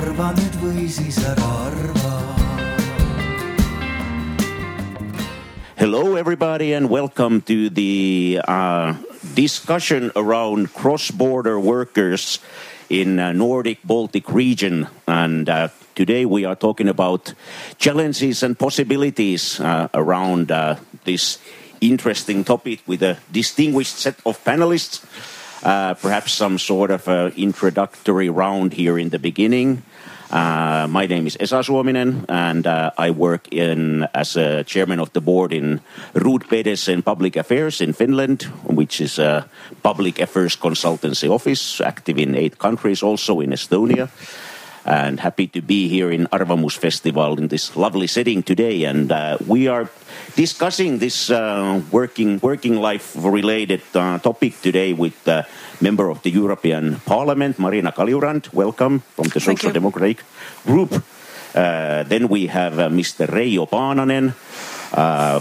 arva nüüd või siis ära arva. Hello, everybody, and welcome to the uh, discussion around cross-border workers in uh, Nordic Baltic region. And uh, today we are talking about challenges and possibilities uh, around uh, this interesting topic with a distinguished set of panelists. Uh, perhaps some sort of uh, introductory round here in the beginning. Uh, my name is Esa Suominen, and uh, I work in as a chairman of the board in Rud Pedersen Public Affairs in Finland, which is a public affairs consultancy office active in eight countries, also in Estonia. And happy to be here in Arvamus Festival in this lovely setting today. And uh, we are discussing this uh, working working life related uh, topic today with uh, member of the European Parliament, Marina Kaljurand. Welcome from the Thank Social you. Democratic Group. Uh, then we have uh, Mr. Reijo Paananen uh,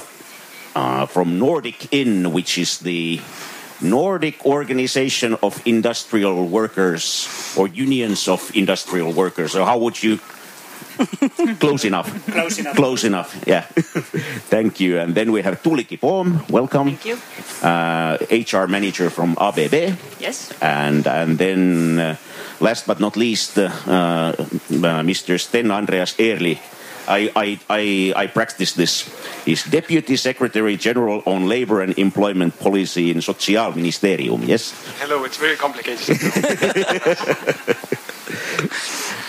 from Nordic In, which is the Nordic Organization of Industrial Workers or Unions of Industrial Workers. So how would you? Close enough. Close enough. Close enough. Yeah. Thank you. And then we have Tuulikki Poom. Welcome. Thank you. Uh, HR manager from ABB. Yes. And and then uh, last but not least, uh, uh, Mr. Sten Andreas Ehrlich. I, I, I, I practice this. He's Deputy Secretary General on Labor and Employment Policy in social Sotsiaalministeerium. Yes, Hello, it's very complicated.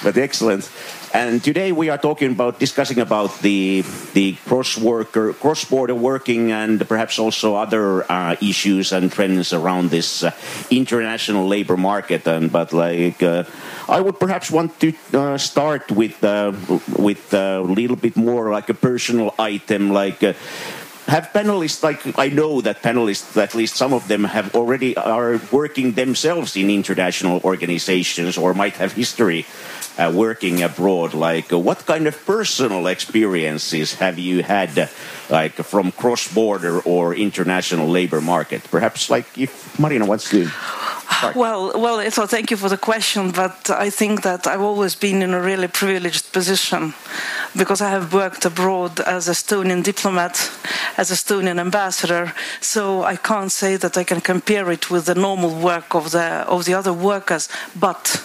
but excellent. And today we are talking about discussing about the the cross worker cross border working and perhaps also other uh, issues and trends around this uh, international labor market. And but like uh, I would perhaps want to uh, start with uh, with a little bit more like a personal item like. Uh, have panelists like I know that panelists, at least some of them, have already are working themselves in international organizations or might have history uh, working abroad. Like, uh, what kind of personal experiences have you had, like from cross-border or international labor market? Perhaps, like if Marina wants to. Well, well, so thank you for the question, but I think that I've always been in a really privileged position because I have worked abroad as a Estonian diplomat, as a Estonian ambassador. So I can't say that I can compare it with the normal work of the of the other workers. But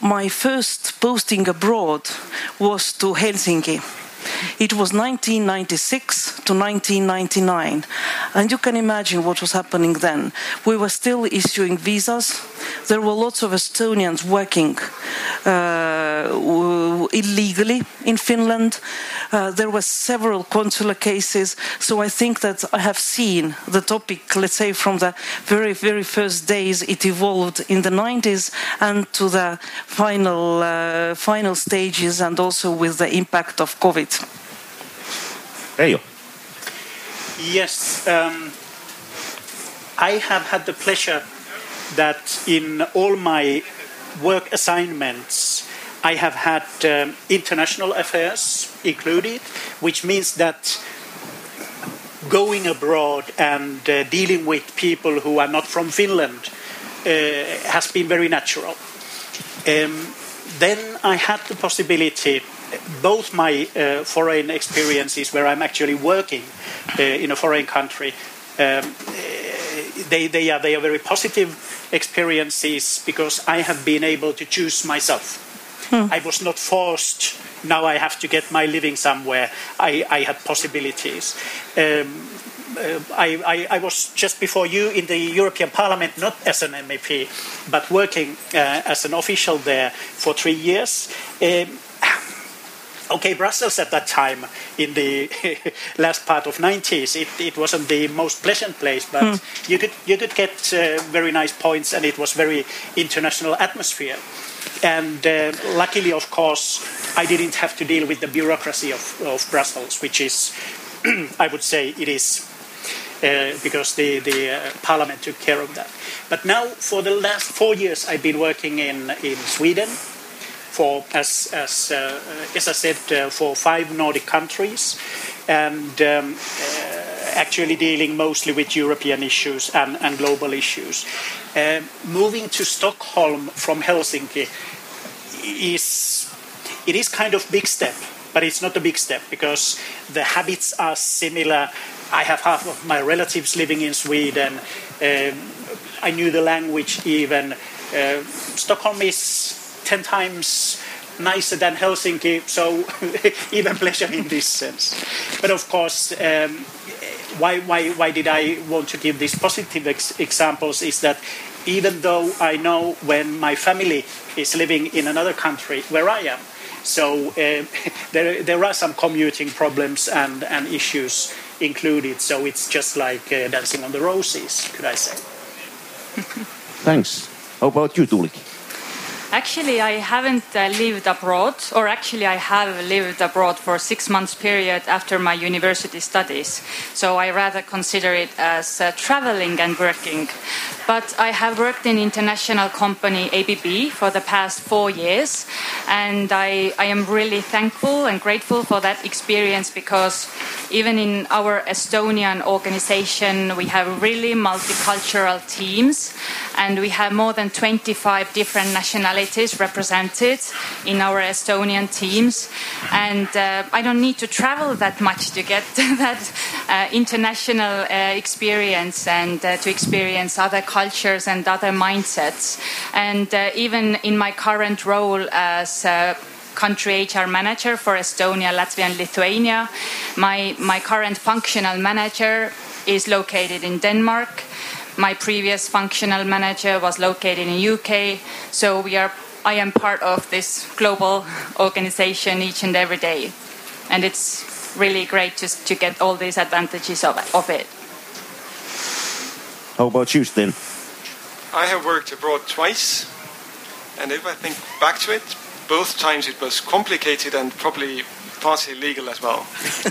my first posting abroad was to Helsinki. It was 1996 to 1999. And you can imagine what was happening then. We were still issuing visas. There were lots of Estonians working uh, illegally in Finland. Uh, there were several consular cases. So I think that I have seen the topic, let's say, from the very, very first days it evolved in the 90s and to the final, uh, final stages and also with the impact of COVID. Reijo. Yes, um, I have had the pleasure that in all my work assignments, I have had um, international affairs included, which means that going abroad and uh, dealing with people who are not from Finland uh, has been very natural. Um, then I had the possibility, both my uh, foreign experiences where I'm actually working uh, in a foreign country, um, uh, they, they, are, they are very positive experiences because I have been able to choose myself. I was not forced. Now I have to get my living somewhere. I, I had possibilities. Um, uh, I, I, I was just before you in the European Parliament, not as an MEP, but working uh, as an official there for three years. Um, okay, Brussels at that time, in the last part of 90s, it, it wasn't the most pleasant place, but you could you could get uh, very nice points, and it was very international atmosphere. And uh, luckily, of course, I didn't have to deal with the bureaucracy of, of Brussels, which is, I would say, it is uh, because the, the uh, parliament took care of that. But now, for the last four years, I've been working in, in Sweden for, as, as, uh, as I said, uh, for five Nordic countries, and um, uh, actually dealing mostly with European issues and, and global issues. Uh, moving to Stockholm from Helsinki is it is kind of big step, but it's not a big step because the habits are similar. I have half of my relatives living in Sweden. Um, I knew the language even. Uh, Stockholm is 10 times nicer than Helsinki, so even pleasure in this sense. But of course, um, why, why, why did I want to give these positive ex- examples is that even though I know when my family is living in another country where I am, so uh, there, there are some commuting problems and, and issues included, so it's just like uh, dancing on the roses, could I say. Thanks. How about you, Tuulikki? Actually, I haven't uh, lived abroad, or actually, I have lived abroad for six months period after my university studies. So I rather consider it as uh, traveling and working. But I have worked in international company ABB for the past four years, and I, I am really thankful and grateful for that experience because even in our Estonian organization, we have really multicultural teams, and we have more than 25 different nationalities represented in our Estonian teams. And uh, I don't need to travel that much to get that uh, international uh, experience and uh, to experience other cultures and other mindsets. And uh, even in my current role as country HR manager for Estonia, Latvia, and Lithuania. My, my current functional manager is located in Denmark. My previous functional manager was located in UK. So we are I am part of this global organization each and every day. And it's really great just to get all these advantages of, of it. How about you, Sten? I have worked abroad twice, and if I think back to it, both times it was complicated and probably partly illegal as well.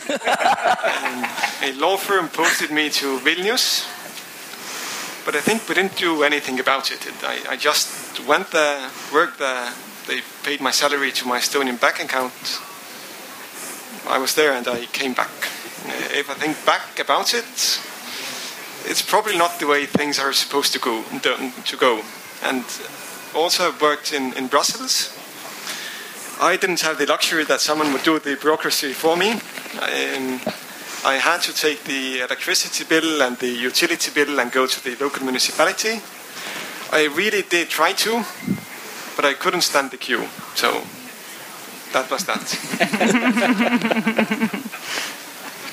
a law firm posted me to Vilnius, but I think we didn't do anything about it. I, I just went there, worked there. They paid my salary to my Estonian bank account. I was there and I came back. Uh, if I think back about it, it's probably not the way things are supposed to go. To go. And also I've worked in, in Brussels. I didn't have the luxury that someone would do the bureaucracy for me. Um, I had to take the electricity bill and the utility bill and go to the local municipality. I really did try to, but I couldn't stand the queue. So that was that.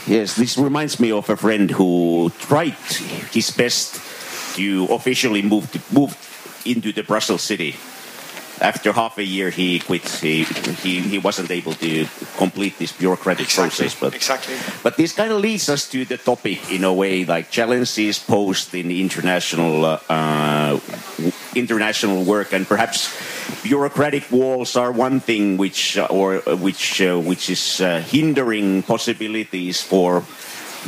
yes, this reminds me of a friend who tried his best to officially move to, move into the Brussels city after half a year he quit. He, he, he wasn't able to complete this bureaucratic exactly. process. But, exactly. But this kind of leads us to the topic in a way, like challenges posed in international uh, uh, international work, and perhaps bureaucratic walls are one thing which uh, or uh, which uh, which is uh, hindering possibilities for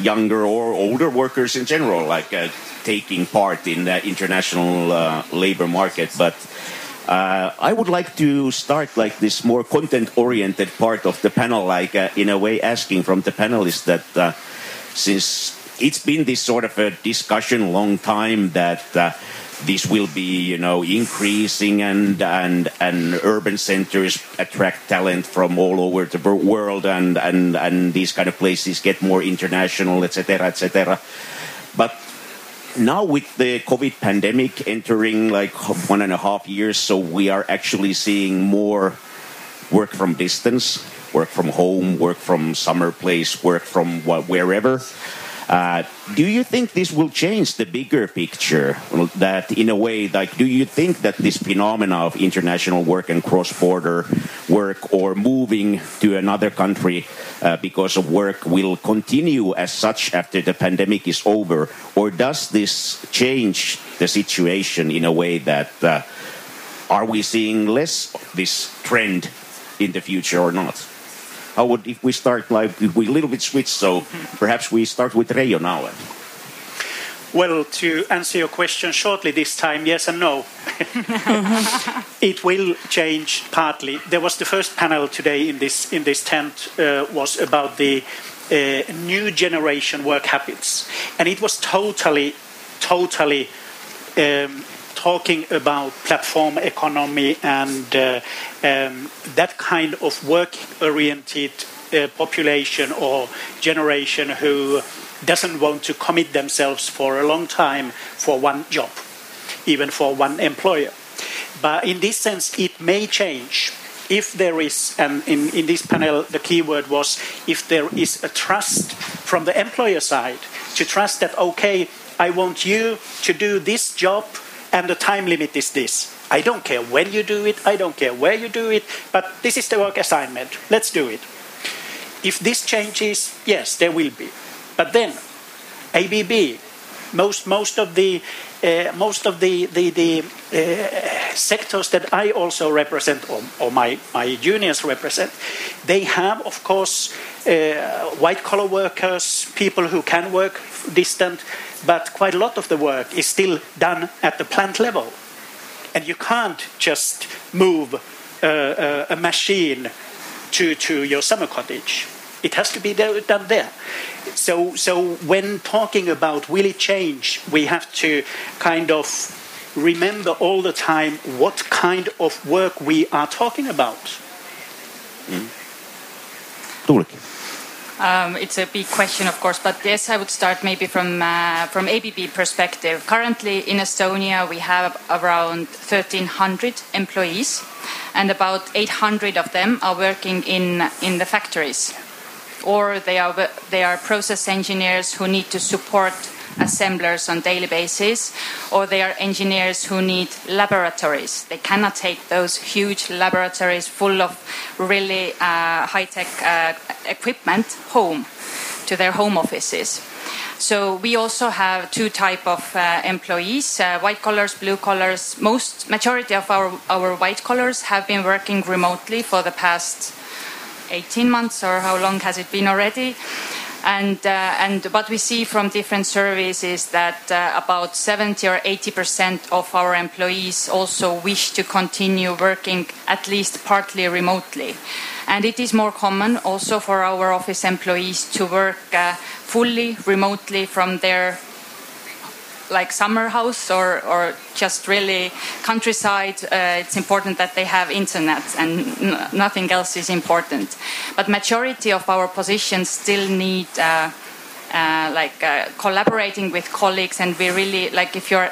younger or older workers in general, like taking part in the international labor market, but uh, I would like to start like this more content-oriented part of the panel, like uh, in a way asking from the panelists that uh, since it's been this sort of a discussion long time that uh, this will be, you know, increasing and and and urban centers attract talent from all over the world and and and these kind of places get more international, etc., etc. But now with the COVID pandemic entering like one and a half years, so we are actually seeing more work from distance, work from home, work from summer place, work from wherever. Uh, do you think this will change the bigger picture? That, in a way, like, do you think that this phenomena of international work and cross-border work, or moving to another country uh, because of work, will continue as such after the pandemic is over, or does this change the situation in a way that uh, are we seeing less of this trend in the future or not? How would if we start like if we a little bit switch? So perhaps we start with Reijo now. Well, to answer your question shortly this time, yes and no. it will change partly. There was the first panel today in this in this tent uh, was about the uh, new generation work habits, and it was totally, totally, um, talking about platform economy and uh, um, that kind of work-oriented uh, population or generation who doesn't want to commit themselves for a long time for one job, even for one employer. But in this sense, it may change if there is, and in, in this panel, the key word was if there is a trust from the employer side to trust that, okay, I want you to do this job and the time limit is this. I don't care when you do it, I don't care where you do it, but this is the work assignment. Let's do it. If this changes, yes, there will be. But then, ABB, most most of the uh, most of the the, the uh, sectors that I also represent, or, or, my my juniors represent, they have, of course, uh, white collar workers, people who can work distant, but quite a lot of the work is still done at the plant level, and you can't just move uh, a machine to to your summer cottage. It has to be done there. So, so when talking about will it change, we have to kind of remember all the time what kind of work we are talking about. Mm. Um, it's a big question, of course, but yes, I would start maybe from uh, from ABB perspective. Currently in Estonia, we have around 1,300 employees, and about 800 of them are working in in the factories or they are, they are process engineers who need to support assemblers on daily basis, or they are engineers who need laboratories. They cannot take those huge laboratories full of really uh, high-tech uh, equipment home to their home offices. So we also have two type of uh, employees: uh, white collars, blue collars. Most majority of our our white collars have been working remotely for the past 18 months or how long has it been already? And, uh, and what we see from different surveys is that uh, about 70 or 80 percent of our employees also wish to continue working at least partly remotely. And it is more common also for our office employees to work uh, fully remotely from their like summer house or, or just really countryside, uh, it's important that they have internet and nothing else is important. But majority of our positions still need uh, uh, like uh, collaborating with colleagues and we really like if you're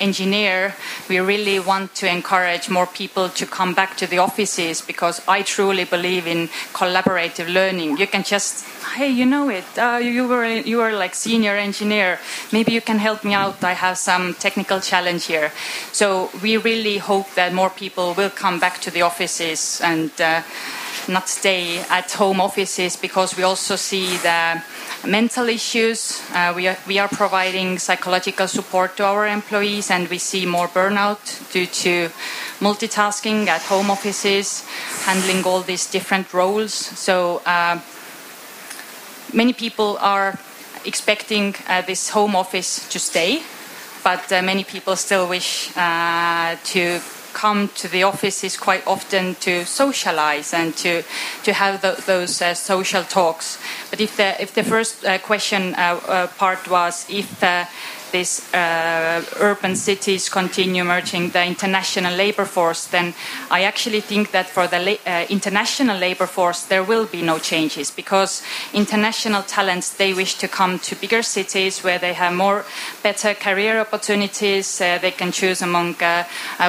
engineer, we really want to encourage more people to come back to the offices because I truly believe in collaborative learning. You can just, hey, you know it. Uh, you were you were like senior engineer. Maybe you can help me out. I have some technical challenge here. So we really hope that more people will come back to the offices and. Uh, not stay at home offices because we also see the mental issues. Uh, we, are, we are providing psychological support to our employees, and we see more burnout due to multitasking at home offices, handling all these different roles. So uh, many people are expecting uh, this home office to stay, but uh, many people still wish uh, to come to the offices quite often to socialize and to to have the, those uh, social talks. But if the if the first uh, question uh, uh part was if these uh, urban cities continue merging the international labor force, then I actually think that for the uh, international labor force there will be no changes because international talents they wish to come to bigger cities where they have more better career opportunities. Uh, they can choose among a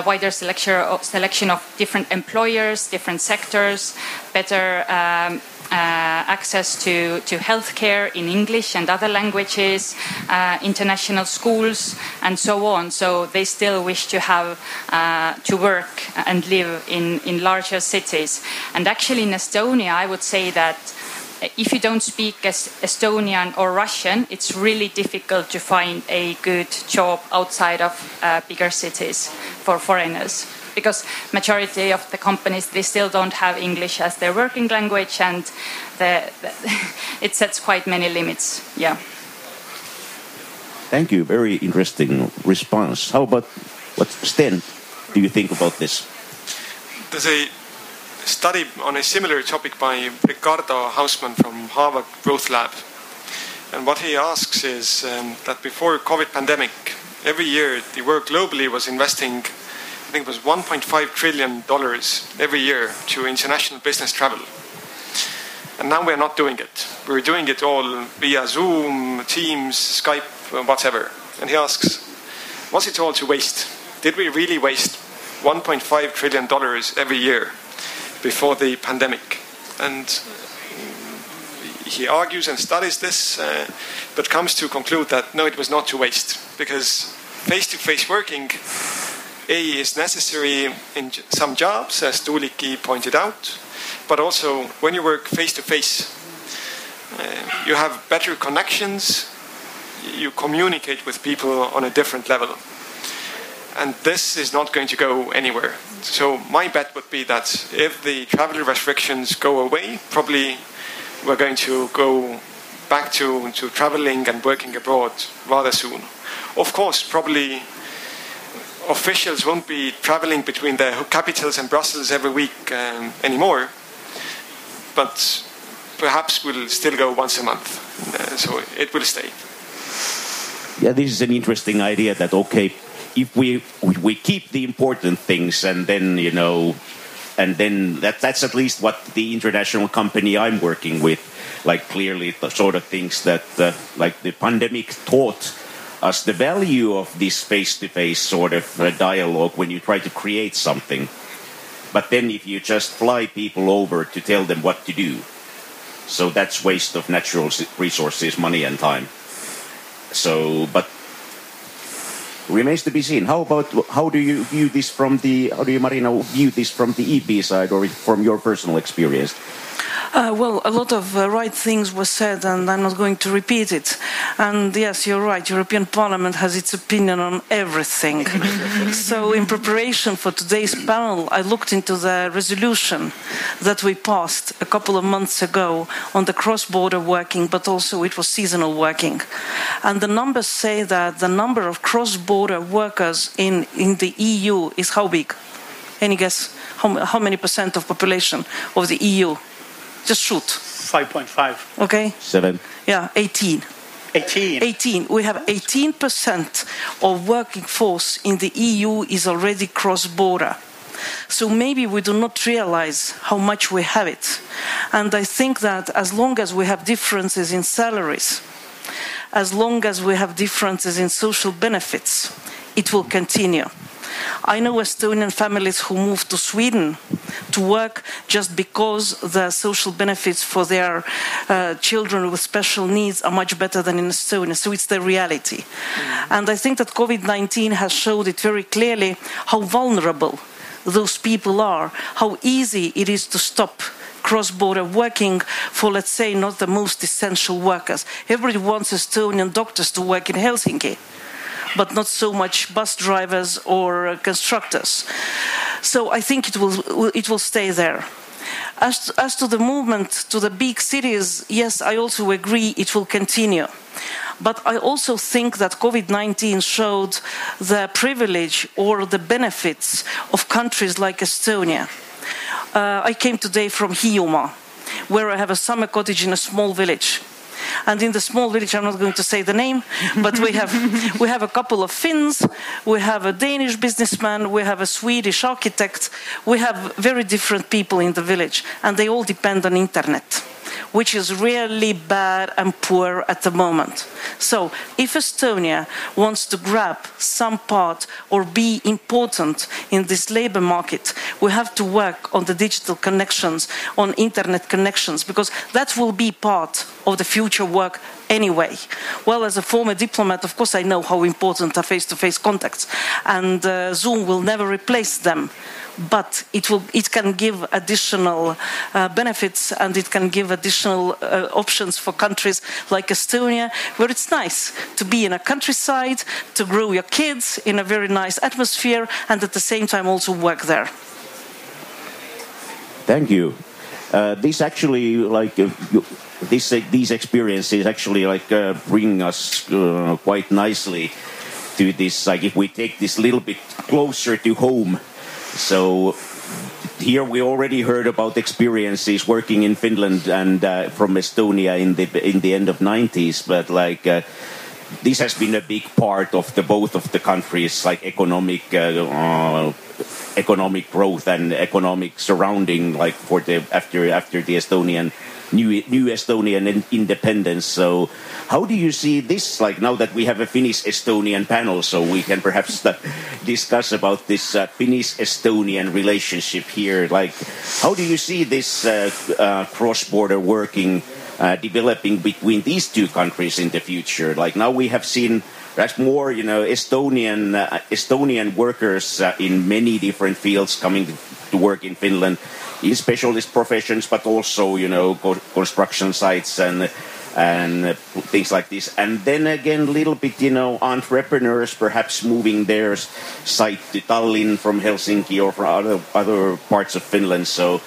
wider selection of, selection of different employers, different sectors, better. Um, access to, to healthcare in English and other languages, uh, international schools, and so on. So they still wish to have uh, to work and live in, in larger cities. And actually, in Estonia, I would say that if you don't speak Estonian or Russian, it's really difficult to find a good job outside of uh, bigger cities for foreigners because majority of the companies they still don't have English as their working language, and the, the it sets quite many limits. Yeah. Thank you. Very interesting response. How about what Sten do you think about this? There's a study on a similar topic by Ricardo Hausmann from Harvard Growth Lab. And what he asks is um, that before COVID pandemic, every year the world globally was investing, I think it was 1.5 trillion dollars every year to international business travel. And now we're not doing it. We're doing it all via Zoom, Teams, Skype, whatever. And he asks, was it all to waste? Did we really waste 1.5 trillion dollars every year before the pandemic? And he argues and studies this, uh, but comes to conclude that no, it was not to waste because face-to-face working, a is necessary in some jobs, as Tuulikki pointed out, but also when you work face-to-face, uh, you have better connections, you communicate with people on a different level. And this is not going to go anywhere. So my bet would be that if the travel restrictions go away, probably we're going to go back to, to traveling and working abroad rather soon. Of course, probably officials won't be traveling between the capitals and Brussels every week um, anymore, but perhaps we'll still go once a month. Uh, so it will stay. Yeah, this is an interesting idea that, okay, if we, we keep the important things and then, you know, and then that, that's at least what the international company I'm working with, like clearly the sort of things that, uh, like the pandemic taught us the value of this face-to-face sort of uh, dialogue when you try to create something. But then if you just fly people over to tell them what to do, so that's waste of natural resources, money and time. So, but remains to be seen. How about how do you view this from the how do you Marina view this from the EP side or from your personal experience? Uh, well, a lot of uh, right things were said, and I'm not going to repeat it. And yes, you're right. European Parliament has its opinion on everything. so, in preparation for today's panel, I looked into the resolution that we passed a couple of months ago on the cross-border working, but also it was seasonal working. And the numbers say that the number of cross-border workers in in the EU is how big? Any guess? How, how many percent of population of the EU? Just shoot. 5.5. Okay. Seven. Yeah, 18. 18. 18. We have 18% of working force in the EU is already cross-border. So maybe we do not realize how much we have it. And I think that as long as we have differences in salaries, as long as we have differences in social benefits, it will continue. I know Estonian families who moved to Sweden to work just because the social benefits for their uh, children with special needs are much better than in Estonia. So it's the reality. Mm. And I think that COVID 19 has showed it very clearly how vulnerable those people are, how easy it is to stop cross border working for, let's say, not the most essential workers. Everybody wants Estonian doctors to work in Helsinki but not so much bus drivers or constructors. So I think it will, it will stay there. As to, as to the movement to the big cities, yes, I also agree it will continue. But I also think that COVID 19 showed the privilege or the benefits of countries like Estonia. Uh, I came today from Hiiumaa, where I have a summer cottage in a small village. And in the small village, I'm not going to say the name, but we have we have a couple of Finns, we have a Danish businessman, we have a Swedish architect, we have very different people in the village, and they all depend on internet which is really bad and poor at the moment. So, if Estonia wants to grab some part or be important in this labor market, we have to work on the digital connections, on internet connections, because that will be part of the future work anyway. Well, as a former diplomat, of course, I know how important are face to face contacts, and uh, Zoom will never replace them but it will it can give additional uh, benefits and it can give additional uh, options for countries like Estonia, where it's nice to be in a countryside, to grow your kids in a very nice atmosphere, and at the same time also work there. Thank you. Uh, this actually like uh, this uh, these experiences actually like uh, bring us quite nicely to this like if we take this little bit closer to home so here we already heard about experiences working in Finland and uh, from Estonia in the in the end of 90s, but like. Uh, this has been a big part of the both of the countries, like economic uh, uh, economic growth and economic surrounding, like for the after after the Estonian new new Estonian independence. So, how do you see this? Like now that we have a Finnish Estonian panel, so we can perhaps uh, discuss about this uh, Finnish Estonian relationship here. Like, how do you see this uh, uh cross border working? Uh, developing between these two countries in the future. Like now we have seen perhaps more, you know, Estonian uh, Estonian workers uh, in many different fields coming to work in Finland, in specialist professions, but also you know co construction sites and and things like this. And then again, little bit, you know, entrepreneurs perhaps moving their site to Tallinn from Helsinki or from other other parts of Finland. So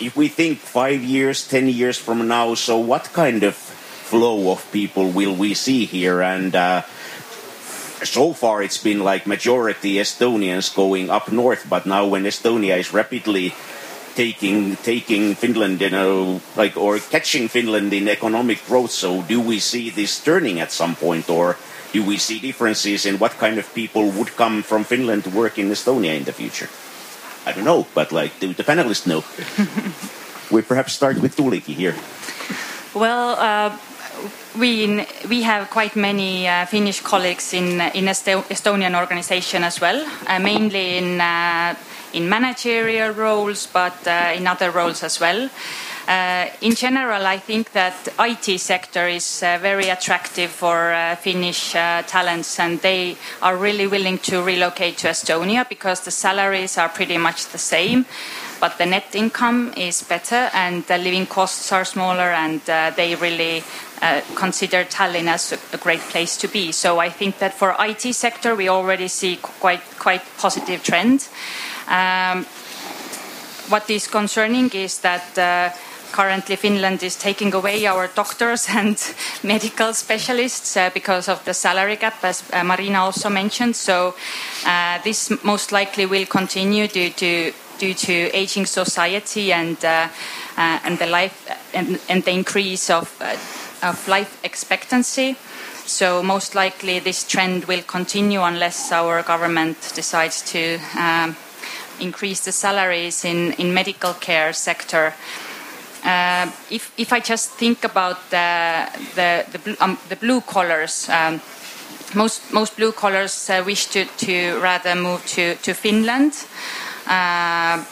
if we think five years, ten years from now, so what kind of flow of people will we see here? And uh, so far, it's been like majority Estonians going up north, but now when Estonia is rapidly taking taking Finland, you know, like or catching Finland in economic growth, so do we see this turning at some point, or do we see differences in what kind of people would come from Finland to work in Estonia in the future? I don't know, but like, do the panelists know? we perhaps start with Tuulikki here. Well, uh, we we have quite many uh, Finnish colleagues in in Estonian organization as well, uh, mainly in uh, in managerial roles, but uh, in other roles as well. Uh, in general, I think that IT sector is uh, very attractive for uh, Finnish uh, talents, and they are really willing to relocate to Estonia because the salaries are pretty much the same, but the net income is better and the living costs are smaller, and uh, they really consider Tallinn as a, a, great place to be. So I think that for IT sector, we already see quite quite positive trend. Um, what is concerning is that currently Finland is taking away our doctors and medical specialists uh, because of the salary gap, as uh, Marina also mentioned. So uh, this most likely will continue due to due to aging society and uh, uh, and the life and, and the increase of uh, of life expectancy. So most likely this trend will continue unless our government decides to um, increase the salaries in in medical care sector. Uh, if, if I just think about the, the, the, blue, um, the blue collars, um, most, most blue collars uh, wish to, to rather move to, to Finland. Uh,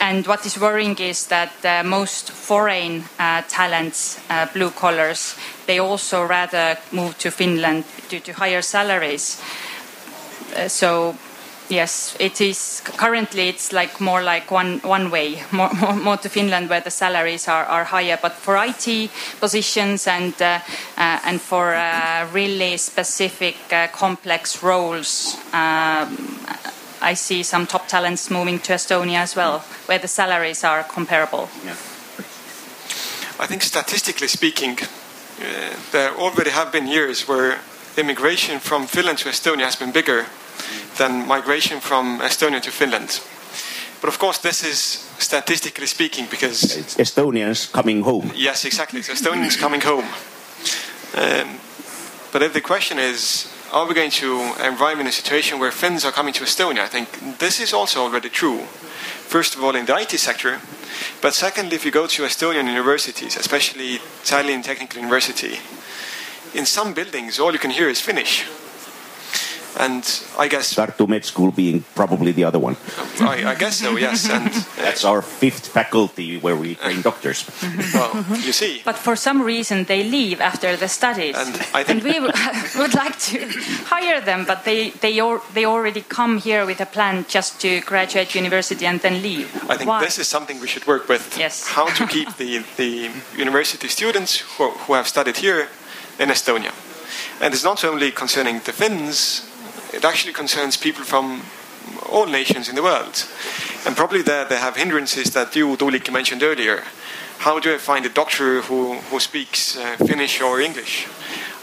and what is worrying is that uh, most foreign uh, talents, uh, blue collars, they also rather move to Finland due to higher salaries. so Yes, it is. Currently, it's like more like one one way, more more, more to Finland, where the salaries are, are higher. But for IT positions and uh, uh, and for uh, really specific uh, complex roles, um, I see some top talents moving to Estonia as well, where the salaries are comparable. Yeah. I think statistically speaking, uh, there already have been years where immigration from Finland to Estonia has been bigger than migration from Estonia to Finland. But of course, this is statistically speaking because it's Estonians coming home. Yes, exactly. It's Estonians coming home. Um, but if the question is, are we going to arrive in a situation where Finns are coming to Estonia? I think this is also already true. First of all, in the IT sector, but secondly, if you go to Estonian universities, especially Tallinn Technical University, in some buildings, all you can hear is Finnish and I guess Tartu Med School being probably the other one. I, I guess so. Yes, and that's our fifth faculty where we train doctors. well, you see. But for some reason, they leave after the studies, and, and we would like to hire them, but they they or, they already come here with a plan just to graduate university and then leave. I think Why? this is something we should work with. Yes. How to keep the the university students who, who have studied here in Estonia. And it's not only concerning the Finns, it actually concerns people from all nations in the world. And probably there they have hindrances that you, Tuulikki, mentioned earlier. How do I find a doctor who, who speaks uh, Finnish or English?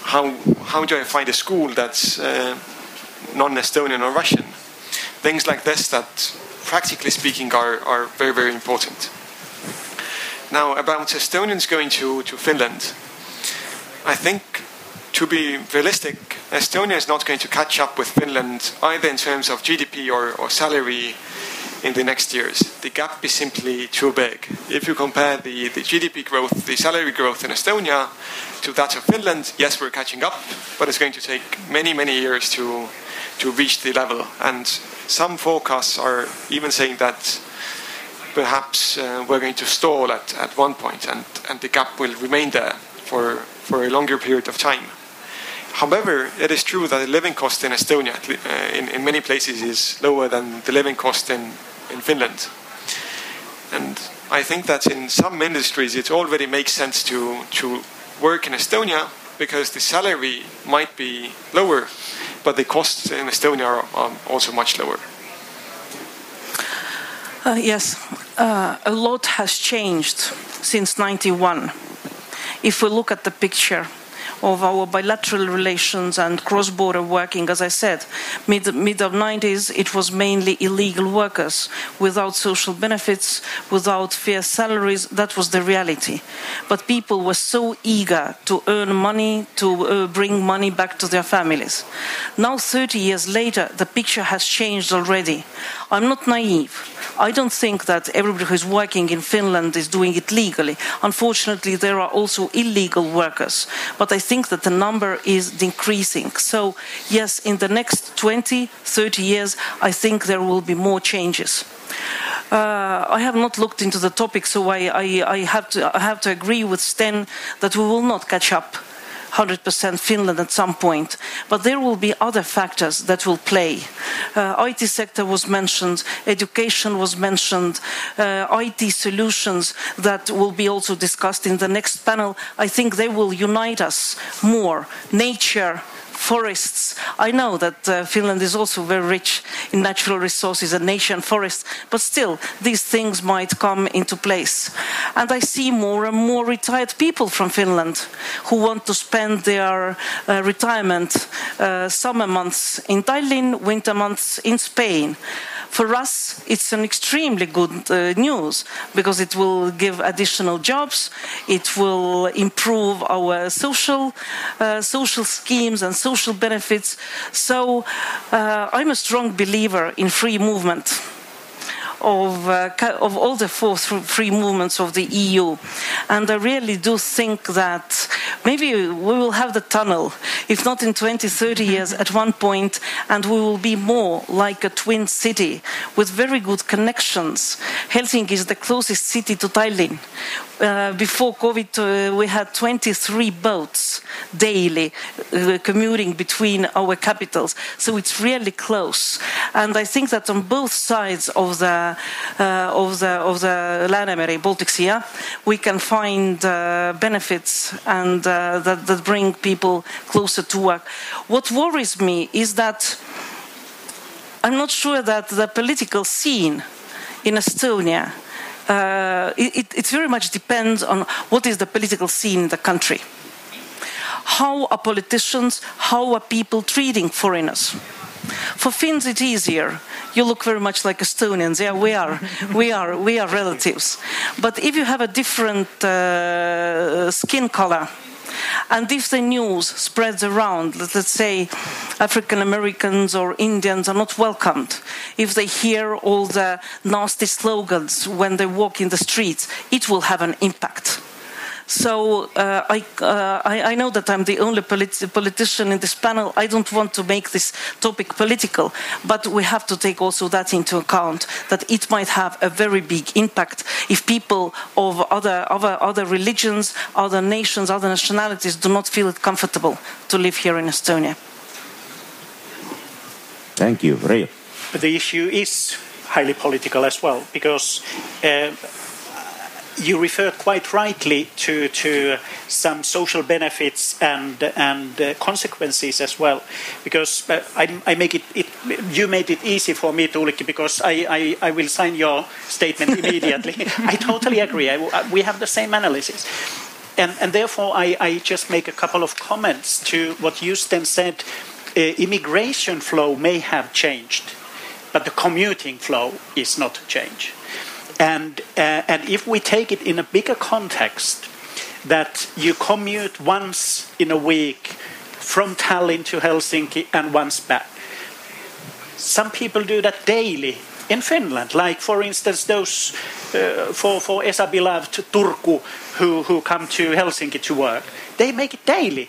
How, how do I find a school that's uh, non Estonian or Russian? Things like this that, practically speaking, are, are very, very important. Now, about Estonians going to, to Finland, I think to be realistic, Estonia is not going to catch up with Finland either in terms of GDP or, or salary in the next years. The gap is simply too big. If you compare the, the GDP growth, the salary growth in Estonia to that of Finland, yes, we're catching up, but it's going to take many, many years to, to reach the level. And some forecasts are even saying that perhaps uh, we're going to stall at, at one point and, and the gap will remain there for, for a longer period of time. However, it is true that the living cost in Estonia, uh, in, in many places, is lower than the living cost in, in Finland. And I think that in some industries it already makes sense to, to work in Estonia because the salary might be lower, but the costs in Estonia are, are also much lower. Uh, yes, uh, a lot has changed since 91. If we look at the picture, of our bilateral relations and cross-border working, as I said, mid mid of 90s, it was mainly illegal workers without social benefits, without fair salaries. That was the reality. But people were so eager to earn money, to uh, bring money back to their families. Now, 30 years later, the picture has changed already. I'm not naive. I don't think that everybody who is working in Finland is doing it legally. Unfortunately, there are also illegal workers. But I think that the number is decreasing. So, yes, in the next 20, 30 years, I think there will be more changes. Uh, I have not looked into the topic, so I, I, I, have to, I have to agree with Sten that we will not catch up 100% Finland at some point. But there will be other factors that will play. Uh, IT sector was mentioned, education was mentioned, uh, IT solutions that will be also discussed in the next panel. I think they will unite us more. Nature, forests. I know that uh, Finland is also very rich in natural resources and nation forests, but still, these things might come into place. And I see more and more retired people from Finland who want to spend their uh, retirement uh, summer months in Tallinn, winter months in Spain for us, it's an extremely good uh, news because it will give additional jobs, it will improve our social uh, social schemes and social benefits. So uh, I'm a strong believer in free movement of, uh, of all the four free movements of the EU. And I really do think that maybe we will have the tunnel, if not in 20, 30 years, at one point, and we will be more like a twin city with very good connections. Helsinki is the closest city to Tallinn. Uh, before COVID, uh, we had 23 boats daily uh, commuting between our capitals. So it's really close. And I think that on both sides of the, uh, of the, of the Läänemere, Baltic Sea, we can find uh, benefits and that, that bring people closer to work. What worries me is that I'm not sure that the political scene in Estonia uh, it, it very much depends on what is the political scene in the country. How are politicians, how are people treating foreigners? For Finns, it's easier. You look very much like Estonians. Yeah, we are, we are, we are relatives. But if you have a different uh, skin color, and if the news spreads around, let's say African Americans or Indians are not welcomed, if they hear all the nasty slogans when they walk in the streets, it will have an impact. So uh, I, uh, I, I, know that I'm the only politi politician in this panel. I don't want to make this topic political, but we have to take also that into account that it might have a very big impact if people of other, other, other religions, other nations, other nationalities do not feel it comfortable to live here in Estonia. Thank you, Reijo. But the issue is highly political as well because. Uh, you referred quite rightly to, to some social benefits and, and uh, consequences as well, because uh, I, I, make it, it, you made it easy for me, Tuulikki, because I, I, I will sign your statement immediately. I totally agree. I, we have the same analysis. And, and therefore, I, I, just make a couple of comments to what Justin said. Uh, immigration flow may have changed, but the commuting flow is not changed. And, uh, and if we take it in a bigger context, that you commute once in a week from Tallinn to Helsinki and once back. Some people do that daily in Finland, like for instance those uh, for for Esa beloved Turku who who come to Helsinki to work. They make it daily.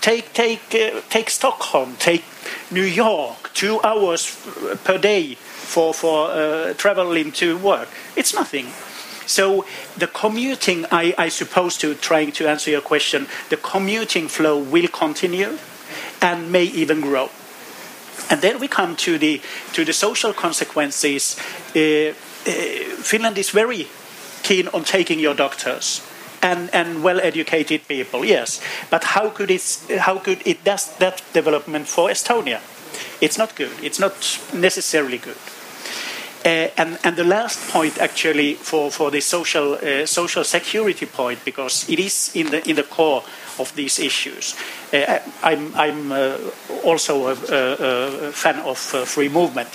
Take take uh, take Stockholm, take New York, two hours per day for for uh, traveling to work. It's nothing. So the commuting, I, I suppose, to trying to answer your question, the commuting flow will continue and may even grow. And then we come to the to the social consequences. Uh, uh, Finland is very keen on taking your doctors and, and well-educated people, yes. But how could it how could it does that development for Estonia? It's not good. It's not necessarily good. Uh, and, and the last point, actually, for, for the social uh, social security point, because it is in the in the core of these issues. Uh, I'm, I'm uh, also a, a, a, fan of uh, free movement,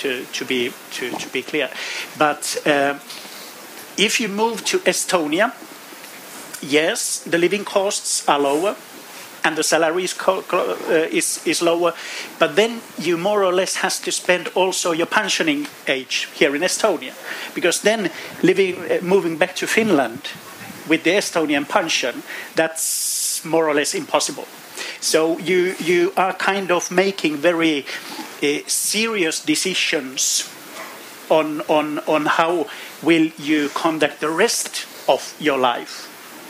to, to, be, to, to be clear. But uh, if you move to Estonia, yes, the living costs are lower and the salary is, uh, is, is, lower, but then you more or less has to spend also your pensioning age here in Estonia, because then living, uh, moving back to Finland with the Estonian pension, that's more or less impossible. So you you are kind of making very uh, serious decisions on on on how will you conduct the rest of your life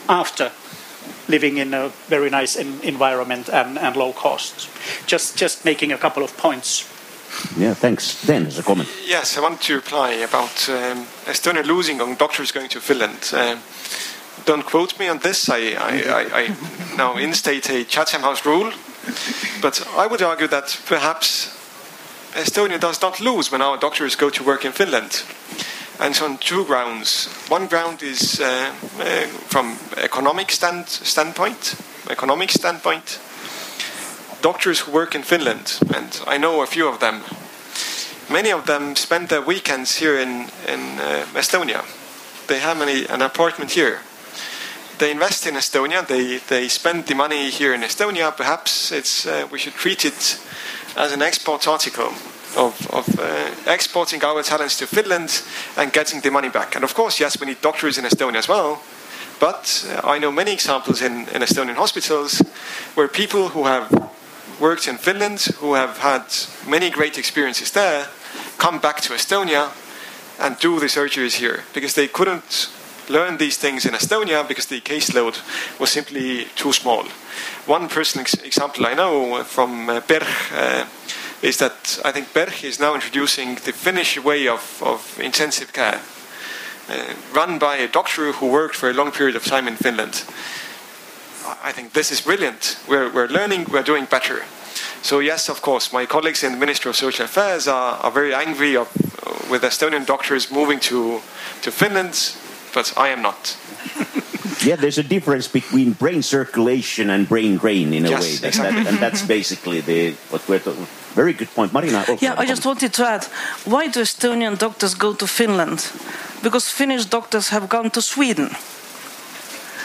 after living in a very nice environment and, and low costs. Just just making a couple of points. Yeah, thanks. Then, as a comment. Yes, I want to reply about um, Estonia losing on doctors going to Finland. Um, don't quote me on this. I, I, I, I now instate a Chatham House rule, but I would argue that perhaps Estonia does not lose when our doctors go to work in Finland. And so on two grounds. One ground is uh, uh, from economic stand, standpoint. Economic standpoint, doctors who work in Finland, and I know a few of them. Many of them spend their weekends here in in uh, Estonia. They have an apartment here they invest in Estonia. They they spend the money here in Estonia. Perhaps it's uh, we should treat it as an export article of, of uh, exporting our talents to Finland and getting the money back. And of course, yes, we need doctors in Estonia as well. But uh, I know many examples in, in Estonian hospitals where people who have worked in Finland, who have had many great experiences there, come back to Estonia and do the surgeries here because they couldn't learn these things in Estonia because the caseload was simply too small. One personal ex example I know from uh, PERH uh, is that I think PERH is now introducing the Finnish way of, of intensive care, uh, run by a doctor who worked for a long period of time in Finland. I think this is brilliant. We're, we're learning, we're doing better. So yes, of course, my colleagues in the Ministry of Social Affairs are, are very angry of, with Estonian doctors moving to, to Finland but I am not. yeah, there's a difference between brain circulation and brain drain in a yes, way, that, exactly. that, and that's basically the what we're talking. Very good point, Marina. Yeah, I just wanted to add: why do Estonian doctors go to Finland? Because Finnish doctors have gone to Sweden.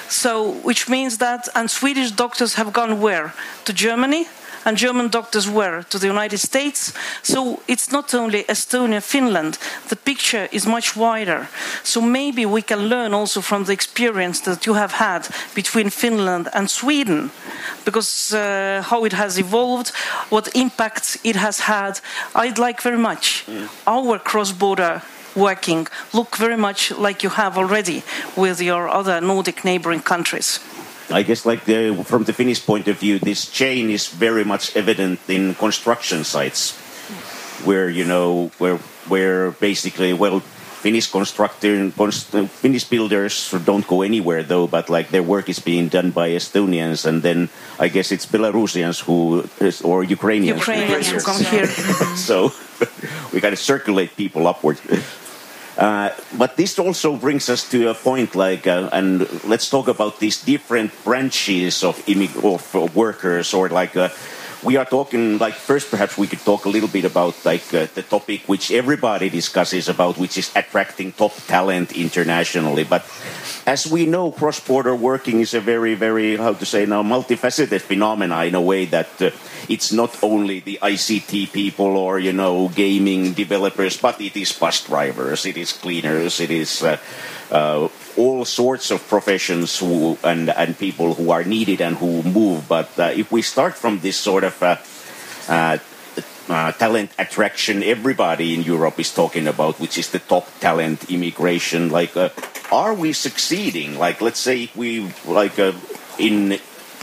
So, which means that, and Swedish doctors have gone where? To Germany, and German doctors were to the United States. So it's not only Estonia, Finland, the picture is much wider. So maybe we can learn also from the experience that you have had between Finland and Sweden, because uh, how it has evolved, what impact it has had. I'd like very much mm. our cross border working look very much like you have already with your other Nordic neighboring countries. I guess, like the, from the Finnish point of view, this chain is very much evident in construction sites, where you know where where basically well. Finnish constructor, Finnish builders don't go anywhere though, but like their work is being done by Estonians, and then I guess it's Belarusians who or Ukrainians, Ukrainians who come here. so we got to circulate people upwards. Uh, but this also brings us to a point like, uh, and let's talk about these different branches of, of workers or like, uh, we are talking like first perhaps we could talk a little bit about like uh, the topic which everybody discusses about which is attracting top talent internationally. But as we know cross-border working is a very very how to say now multifaceted phenomena in a way that uh, it's not only the ICT people or you know gaming developers but it is bus drivers it is cleaners it is uh, uh, all sorts of professions who, and, and people who are needed and who move. But uh, if we start from this sort of uh, uh, uh, talent attraction, everybody in Europe is talking about, which is the top talent immigration. Like, uh, are we succeeding? Like, let's say we like in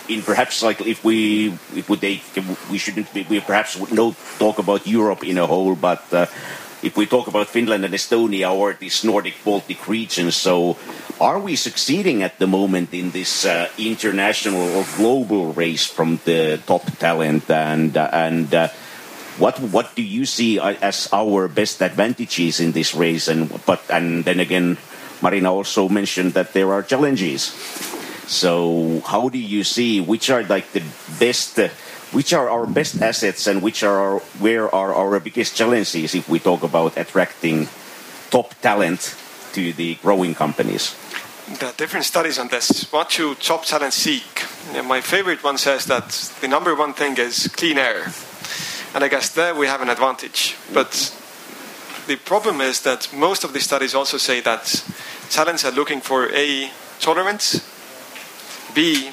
in perhaps like if we if we take we shouldn't be, we perhaps would not talk about Europe in a whole, but uh, if we talk about Finland and Estonia or this Nordic Baltic region, so are we succeeding at the moment in this uh, international or global race from the top talent? And uh, and uh, what what do you see as our best advantages in this race? And but and then again Marina also mentioned that there are challenges. So how do you see which are like the best uh, which are our best assets and which are our, where are our biggest challenges if we talk about attracting top talent to the growing companies? There are different studies on this. What do top talent seek? My favorite one says that the number one thing is clean air. And I guess there we have an advantage. But the problem is that most of the studies also say that talents are looking for A, tolerance, B,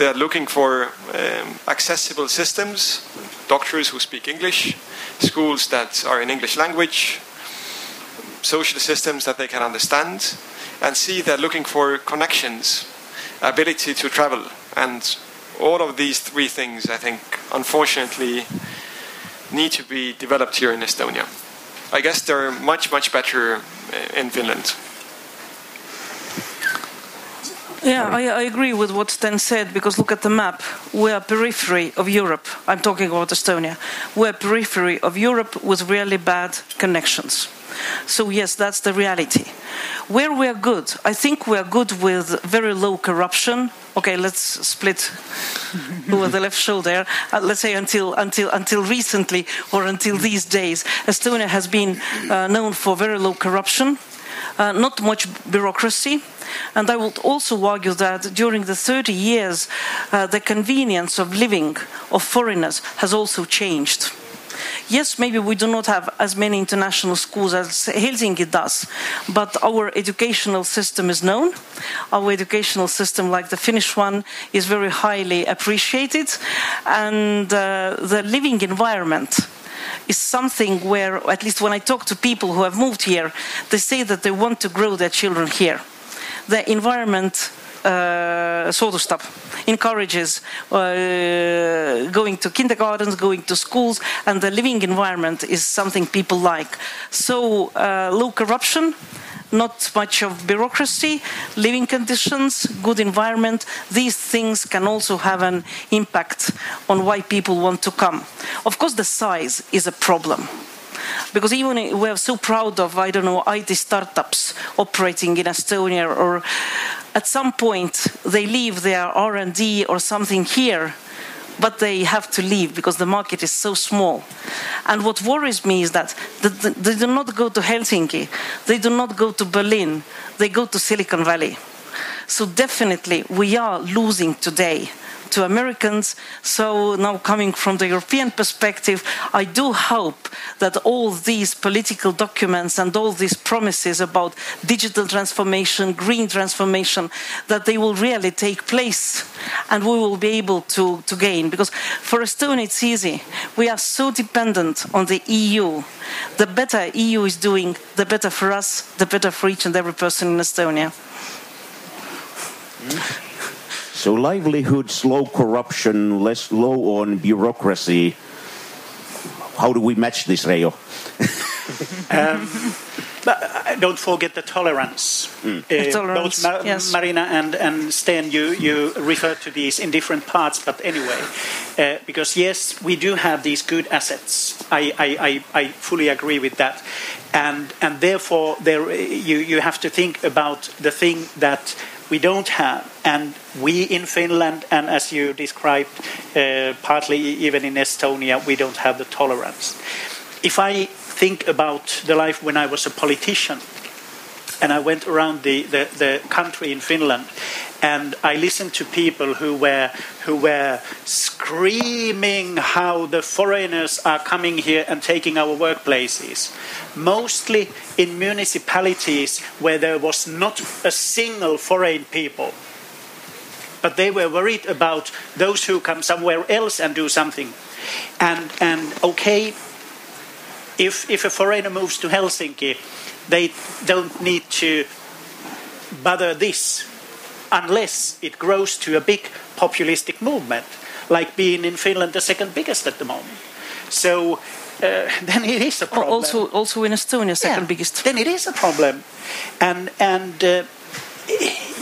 they are looking for um, accessible systems, doctors who speak English, schools that are in English language, social systems that they can understand, and C, they're looking for connections, ability to travel. And all of these three things, I think, unfortunately, need to be developed here in Estonia. I guess they're much, much better uh, in Finland. Yeah, I, I, agree with what Sten said because look at the map. We're periphery of Europe. I'm talking about Estonia. We're periphery of Europe with really bad connections. So yes, that's the reality. Where we are good, I think we are good with very low corruption. Okay, let's split with the left shoulder. Uh, let's say until until until recently or until these days, Estonia has been uh, known for very low corruption, uh, not much bureaucracy and I would also argue that during the 30 years, uh, the convenience of living of foreigners has also changed. Yes, maybe we do not have as many international schools as Helsinki does, but our educational system is known. Our educational system, like the Finnish one, is very highly appreciated, and uh, the living environment is something where, at least when I talk to people who have moved here, they say that they want to grow their children here the environment uh, soodustab, encourages uh, going to kindergartens, going to schools, and the living environment is something people like. So, uh, low corruption, not much of bureaucracy, living conditions, good environment, these things can also have an impact on why people want to come. Of course, the size is a problem because even we are so proud of I don't know IT startups operating in Estonia, or at some point they leave their R and D or something here but they have to leave because the market is so small. And what worries me is that they do not go to Helsinki, they do not go to Berlin, they go to Silicon Valley. So definitely we are losing today to Americans. So now coming from the European perspective, I do hope that all these political documents and all these promises about digital transformation, green transformation, that they will really take place and we will be able to, to gain. Because for Estonia, it's easy. We are so dependent on the EU. The better EU is doing, the better for us, the better for each and every person in Estonia. Mm. So livelihood, slow corruption, less low on bureaucracy. How do we match this, Reijo? um, but uh, don't forget the tolerance. Mm. Uh, tolerance both Ma yes. Marina and, and Sten, you, you refer to these in different parts, but anyway, uh, because yes, we do have these good assets. I, I, I, I fully agree with that. And, and therefore, there, you, you have to think about the thing that we don't have. And we in Finland, and as you described, uh, partly even in Estonia, we don't have the tolerance. If I think about the life when I was a politician, and I went around the, the, the country in Finland, and I listened to people who were who were screaming how the foreigners are coming here and taking our workplaces. Mostly in municipalities where there was not a single foreign people. But they were worried about those who come somewhere else and do something. And and okay, if if a foreigner moves to Helsinki, they don't need to bother this unless it grows to a big populistic movement, like being in Finland the second biggest at the moment. So uh, then it is a problem. Also, also in Estonia, second Yeah, biggest. Then it is a problem, and and uh,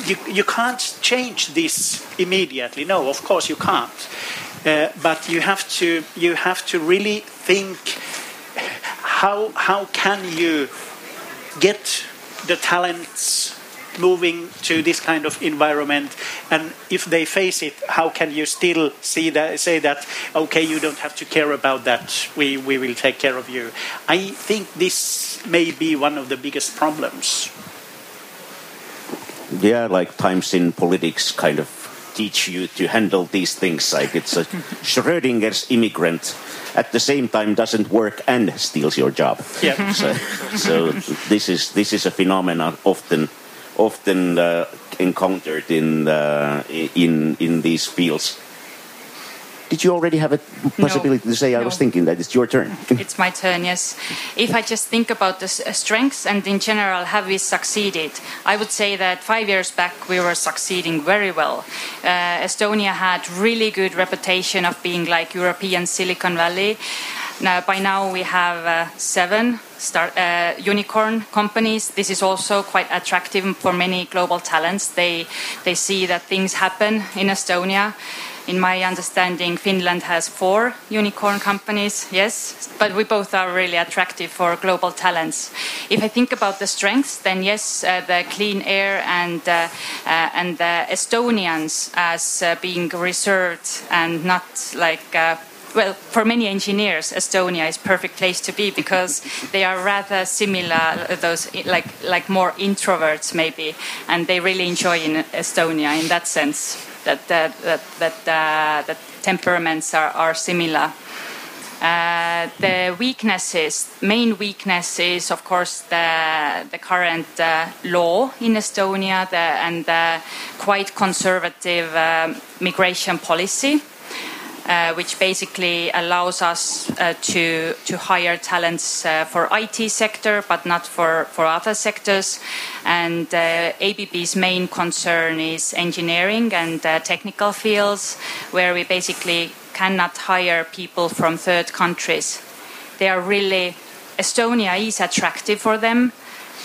you you can't change this immediately. No, of course you can't. Uh, but you have to you have to really think how how can you get the talents moving to this kind of environment and if they face it how can you still see that say that okay you don't have to care about that. We, we will take care of you. I think this may be one of the biggest problems. Yeah, like times in politics kind of teach you to handle these things. Like it's a Schrödinger's immigrant at the same time doesn't work and steals your job. yeah So, so this is this is a phenomenon often often uh, encountered in uh, in in these fields. Did you already have a possibility to say? I was thinking that it's your turn. It's my turn, yes. If I just think about the uh, strengths and in general, have we succeeded? I would say that five years back we were succeeding very well. Uh, Estonia had really good reputation of being like European Silicon Valley. Now, by now we have uh, seven start, uh, unicorn companies. This is also quite attractive for many global talents. They they see that things happen in Estonia. In my understanding, Finland has four unicorn companies, yes, but we both are really attractive for global talents. If I think about the strengths, then yes, uh, the clean air and uh, uh, and the Estonians as uh, being reserved and not like. Uh, well, for many engineers, Estonia is perfect place to be because they are rather similar, those like like more introverts maybe, and they really enjoy in Estonia in that sense that that that that, uh, that temperaments are, are similar. Uh, the weaknesses, main weakness is of course the the current uh, law in Estonia the, and the quite conservative um migration policy. Uh, which basically allows us uh, to to hire talents uh, for IT sector, but not for for other sectors. And uh, ABB's main concern is engineering and uh, technical fields, where we basically cannot hire people from third countries. They are really Estonia is attractive for them.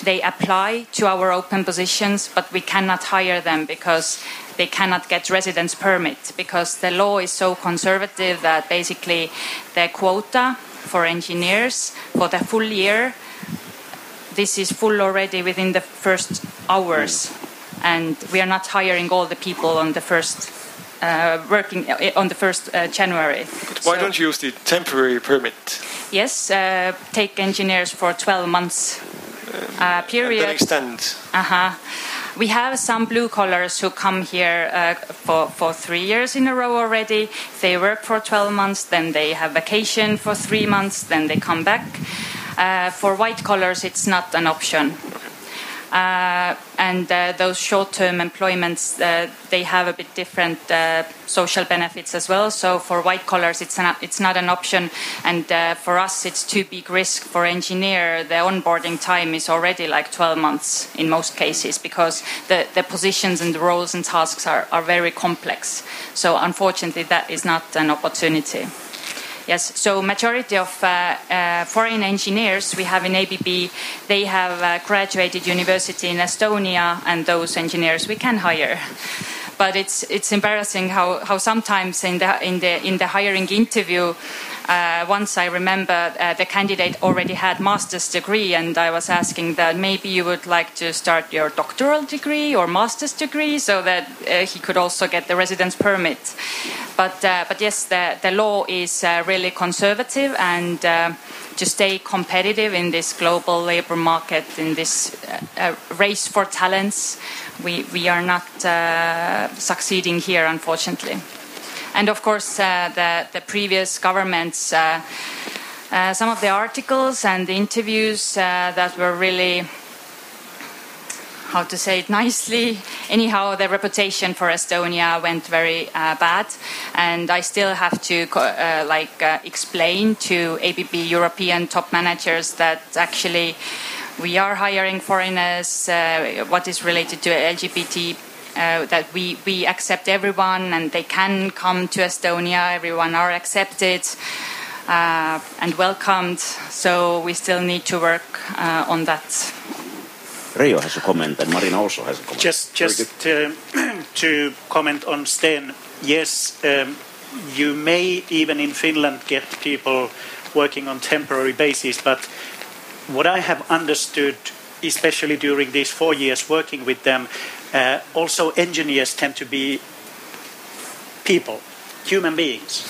They apply to our open positions, but we cannot hire them because they cannot get residence permit because the law is so conservative that basically the quota for engineers for the full year this is full already within the first hours and we are not hiring all the people on the first uh, working uh, on the first uh, January. But why So- don't you use the temporary permit? Yes, uh, take engineers for 12 months uh, And period. then extend. Uh-huh. We have some blue collars who come here uh, for, for three years in a row already. They work for 12 months, then they have vacation for three months, then they come back. Uh, for white collars, it's not an option. Uh, and uh, those short-term employments, uh, they have a bit different uh, social benefits as well. So for white collars, it's not, it's not an option, and uh, for us, it's too big risk. For engineer, the onboarding time is already like 12 months in most cases because the, the positions and the roles and tasks are, are very complex. So unfortunately, that is not an opportunity. Yes, so majority of uh, uh, foreign engineers we have in ABB, they have uh, graduated university in Estonia, and those engineers we can hire. But it's it's embarrassing how, how sometimes in the in the in the hiring interview, uh, once I remember uh, the candidate already had master's degree, and I was asking that maybe you would like to start your doctoral degree or master's degree so that uh, he could also get the residence permit. But uh, but yes, the the law is uh, really conservative and. Uh, to stay competitive in this global labor market, in this race for talents, we, we are not succeeding here, unfortunately. And of course, uh, the, the previous governments, uh, uh, some of the articles and the interviews that were really how to say it nicely. Anyhow, the reputation for Estonia went very uh, bad, and I still have to uh, like uh, explain to ABB European top managers that actually we are hiring foreigners. what is related to LGBT uh, that we, we accept everyone and they can come to Estonia, everyone are accepted uh, and welcomed. So we still need to work uh, on that. Reijo has a comment and Marina also has a comment. Just, just uh, to comment on Sten, yes, um, you may even in Finland get people working on temporary basis, but what I have understood, especially during these four years working with them, uh, also, engineers tend to be people, human beings.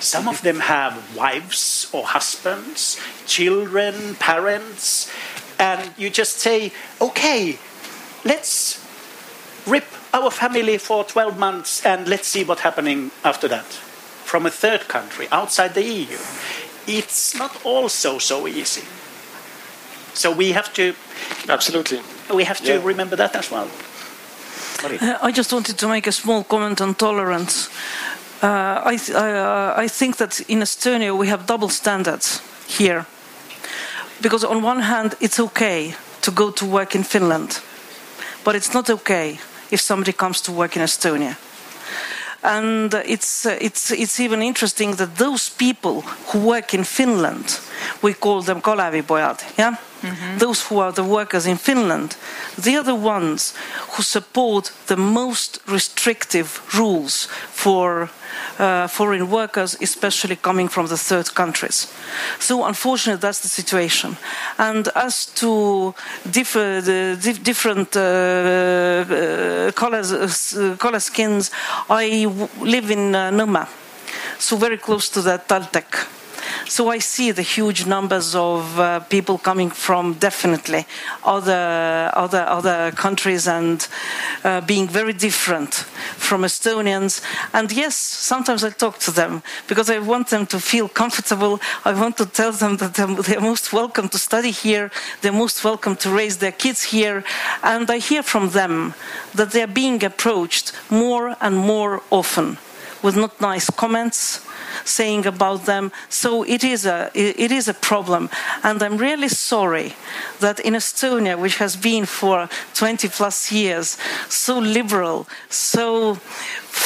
Some of them have wives or husbands, children, parents, and you just say, okay, let's rip our family for 12 months and let's see what's happening after that. From a third country outside the EU. It's not also so easy. So we have to. Absolutely. We have to yeah. remember that as well. Uh, I just wanted to make a small comment on tolerance. Uh, I, th- uh, I think that in Estonia we have double standards here. Because on one hand, it's okay to go to work in Finland, but it's not okay if somebody comes to work in Estonia. And it's, it's, it's even interesting that those people who work in Finland, we call them Kalevipojad, yeah? Mm-hmm. Those who are the workers in Finland, they are the ones who support the most restrictive rules for uh, foreign workers, especially coming from the third countries. So, unfortunately, that's the situation. And as to differ, the different uh, uh, colors, uh, color skins, I live in uh, Nõmme, so very close to the TalTech. So I see the huge numbers of uh, people coming from definitely other other other countries and uh, being very different from Estonians. And yes, sometimes I talk to them because I want them to feel comfortable. I want to tell them that they're most welcome to study here. They're most welcome to raise their kids here. And I hear from them that they're being approached more and more often with not nice comments saying about them. So it is a it is a problem, and I'm really sorry that in Estonia, which has been for 20 plus years so liberal, so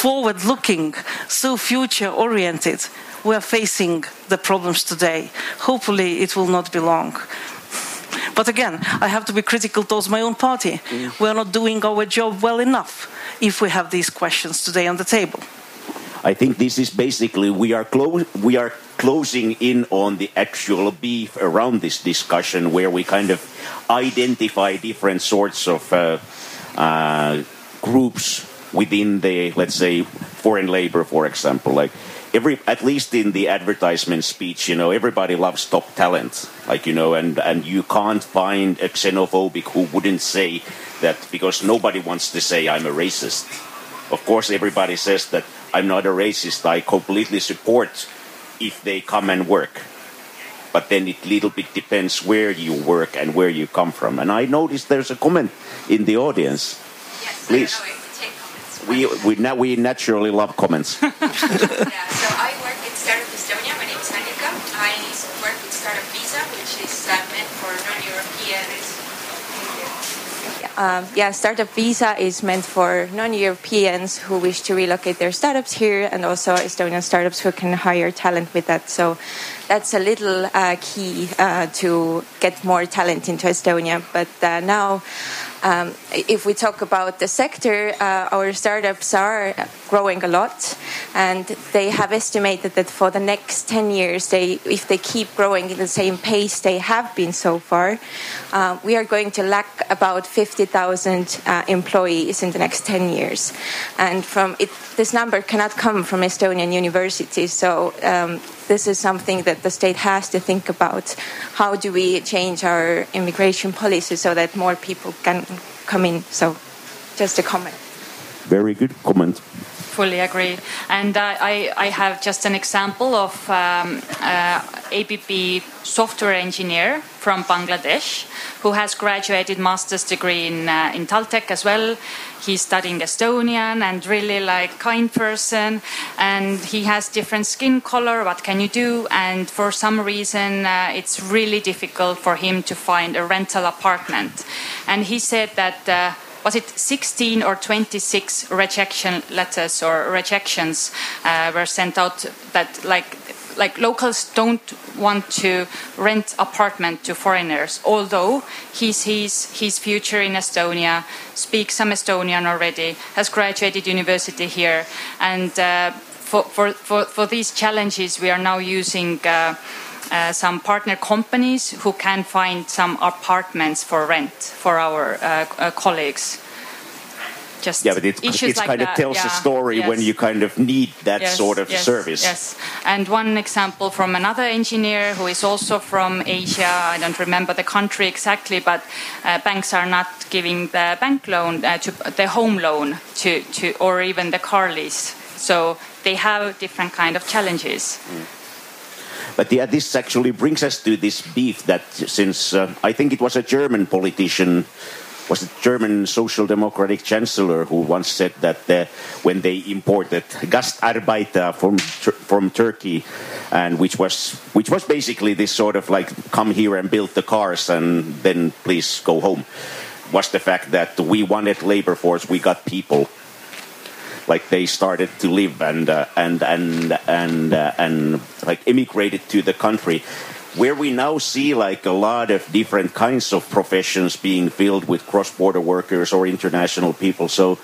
forward-looking, so future-oriented, we are facing the problems today. Hopefully, it will not be long. But again, I have to be critical towards my own party. Mm. We are not doing our job well enough if we have these questions today on the table. I think this is basically we are clo- we are closing in on the actual beef around this discussion, where we kind of identify different sorts of uh, uh, groups within the, let's say, foreign labor, for example, like. Every, at least in the advertisement speech, you know, everybody loves top talent, like you know, and and you can't find a xenophobic who wouldn't say that because nobody wants to say I'm a racist. Of course, everybody says that I'm not a racist. I completely support if they come and work. But then it little bit depends where you work and where you come from. And I noticed there's a comment in the audience. Yes, Please. We, we, now we naturally love comments. yeah, so I work with Startup Estonia. My name is Annika. I work with Startup Visa, which is uh, meant for non-Europeans um, yeah, Startup Visa is meant for non-Europeans who wish to relocate their startups here, and also Estonian startups who can hire talent with that. So that's a little uh, key uh, to get more talent into Estonia. But uh, now, um, if we talk about the sector, uh, our startups are growing a lot, and they have estimated that for the next 10 years, they, if they keep growing in the same pace they have been so far, uh, we are going to lack about 50,000 uh, employees in the next 10 years. And from it, this number cannot come from Estonian universities, so um, this is something that the state has to think about. How do we change our immigration policy so that more people can come in? So, just a comment. Very good comment. Fully agree. And uh, I, I have just an example of um, uh, ABB software engineer from Bangladesh who has graduated master's degree in, uh, in Taltech as well. He's studying Estonian and really like kind person and he has different skin color. What can you do? And for some reason, uh, it's really difficult for him to find a rental apartment. And he said that uh, was it 16 or 26 rejection letters or rejections uh, were sent out that like like locals don't want to rent apartment to foreigners although he sees his future in estonia speaks some estonian already has graduated university here and uh, for, for, for, for these challenges we are now using uh, uh, some partner companies who can find some apartments for rent for our uh, uh, colleagues. Just yeah, but it, it like kind of tells yeah, a story yes. when you kind of need that Yes, sort of yes, service. Yes, and one example from another engineer who is also from Asia. I don't remember the country exactly, but uh, banks are not giving the bank loan uh, to the home loan to, to or even the car lease. So they have different kind of challenges. But yeah, this actually brings us to this beef that since uh, I think it was a German politician, was a German Social Democratic Chancellor who once said that uh, when they imported Gastarbeiter from from Turkey, and which was which was basically this sort of like come here and build the cars and then please go home, was the fact that we wanted labor force, we got people like they started to live and uh, and and and uh, and like immigrated to the country where we now see like a lot of different kinds of professions being filled with cross-border workers or international people. So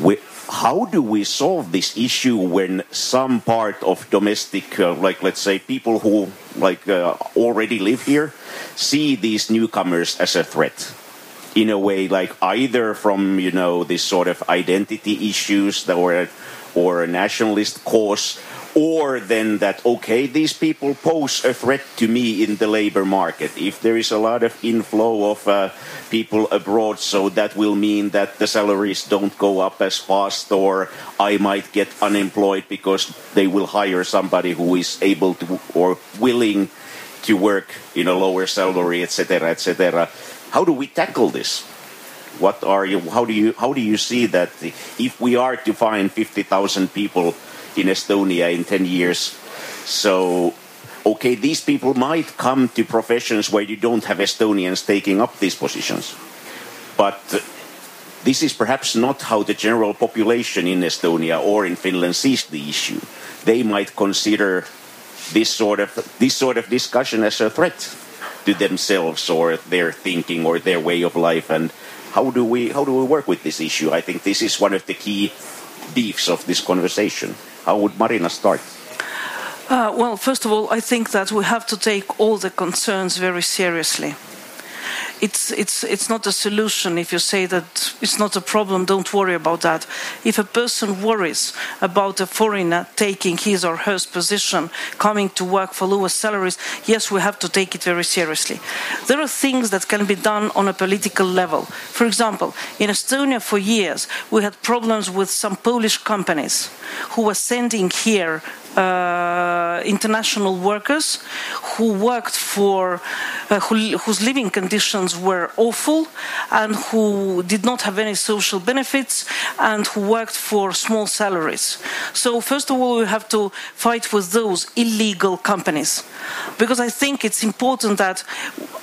we, how do we solve this issue when some part of domestic uh, like let's say people who like uh, already live here see these newcomers as a threat in a way like either from you know this sort of identity issues that or or a nationalist cause or then that okay these people pose a threat to me in the labor market. If there is a lot of inflow of uh, people abroad so that will mean that the salaries don't go up as fast or i might get unemployed because they will hire somebody who is able to or willing to work in a lower salary etc etc how do we tackle this? What are you? How do you? How do you see that if we are to find fifty thousand people in Estonia in ten years, so okay, these people might come to professions where you don't have Estonians taking up these positions, but this is perhaps not how the general population in Estonia or in Finland sees the issue. They might consider this sort of this sort of discussion as a threat to themselves or their thinking or their way of life and how do we how do we work with this issue? I think this is one of the key beefs of this conversation. How would marina start? Uh, well, first of all, I think that we have to take all the concerns very seriously. It's, it's, it's not a solution if you say that it's not a problem, don't worry about that. If a person worries about a foreigner taking his or her position, coming to work for lower salaries, yes, we have to take it very seriously. There are things that can be done on a political level. For example, in Estonia for years, we had problems with some Polish companies who were sending here uh, international workers who worked for uh, who, whose living conditions were awful and who did not have any social benefits and who worked for small salaries. So first of all, we have to fight with those illegal companies because I think it's important that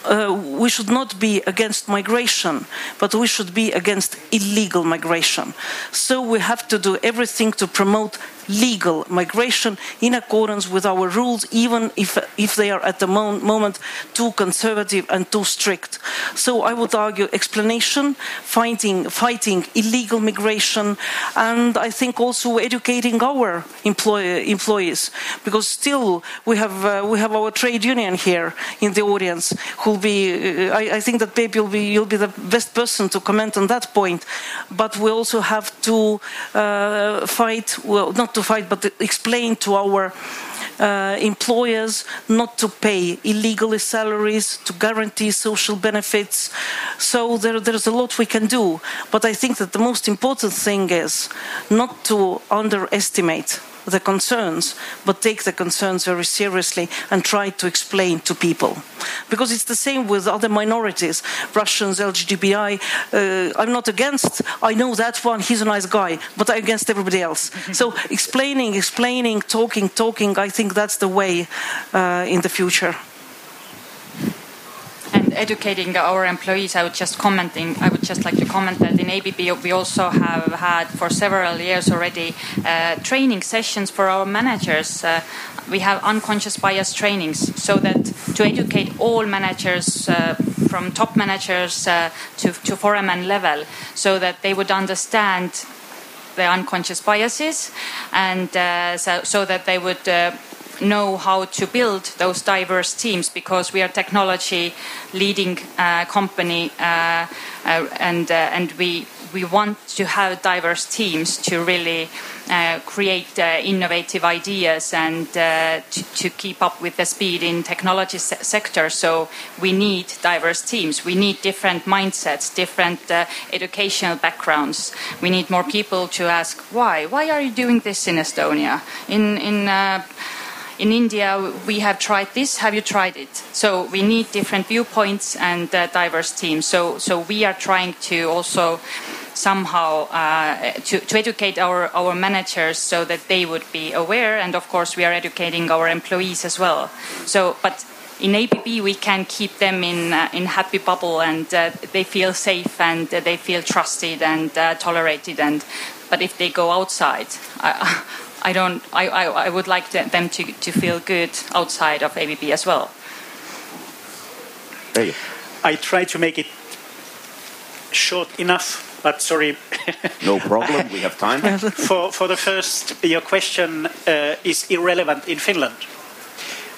uh, we should not be against migration, but we should be against illegal migration. So we have to do everything to promote legal migration in accordance with our rules, even if, if they are at the moment too conservative and too strict. So I would argue explanation, fighting, fighting illegal migration, and I think also educating our employ employees, because still we have uh, we have our trade union here in the audience who'll be. Uh, I, I, think that maybe you'll be you'll be the best person to comment on that point, but we also have to uh, fight. Well, not to fight, but explain to our uh, employers not to pay illegally salaries, to guarantee social benefits. So there, there's a lot we can do. But I think that the most important thing is not to underestimate the concerns, but take the concerns very seriously and try to explain to people. Because it's the same with other minorities, Russians, LGBTI. Uh, I'm not against, I know that one, he's a nice guy, but I'm against everybody else. so explaining, explaining, talking, talking, I think that's the way uh, in the future educating our employees, I would just commenting. I would just like to comment that in ABB we also have had for several years already uh, training sessions for our managers. Uh, we have unconscious bias trainings so that to educate all managers uh, from top managers uh, to, to foreman level so that they would understand the unconscious biases and uh, so, so, that they would uh, know how to build those diverse teams because we are technology leading uh, company uh, uh, and uh, and we we want to have diverse teams to really uh, create innovative ideas and to, to, keep up with the speed in technology se sector. So we need diverse teams. We need different mindsets different educational backgrounds. We need more people to ask why? Why are you doing this in Estonia? In in in India, we have tried this. Have you tried it? So we need different viewpoints and uh, diverse teams. So, so we are trying to also somehow uh, to, to educate our, our managers so that they would be aware. And of course, we are educating our employees as well. So, but in ABB we can keep them in uh, in happy bubble and uh, they feel safe and they feel trusted and uh, tolerated and but if they go outside I don't. I, I, I would like them to, to feel good outside of ABB as well. Hey. I try to make it short enough, but sorry. no problem. We have time. for for the first, your question uh, is irrelevant in Finland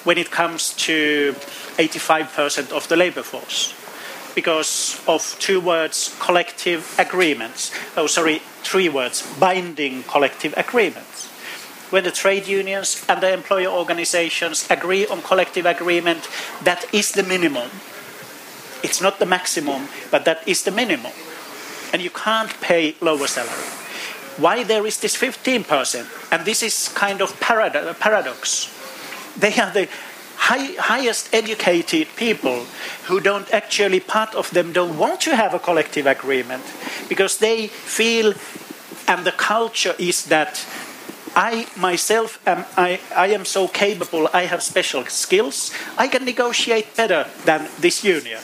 when it comes to 85% of the labor force because of two words collective agreements oh sorry three words binding collective agreements when the trade unions and the employer organizations agree on collective agreement, that is the minimum. It's not the maximum, but that is the minimum. And you can't pay lower salary. Why there is this 15%? And this is kind of parad- paradox. They are the high, highest educated people who don't actually, part of them don't want to have a collective agreement because they feel, and the culture is that I myself am I, I am so capable, I have special skills, I can negotiate better than this union.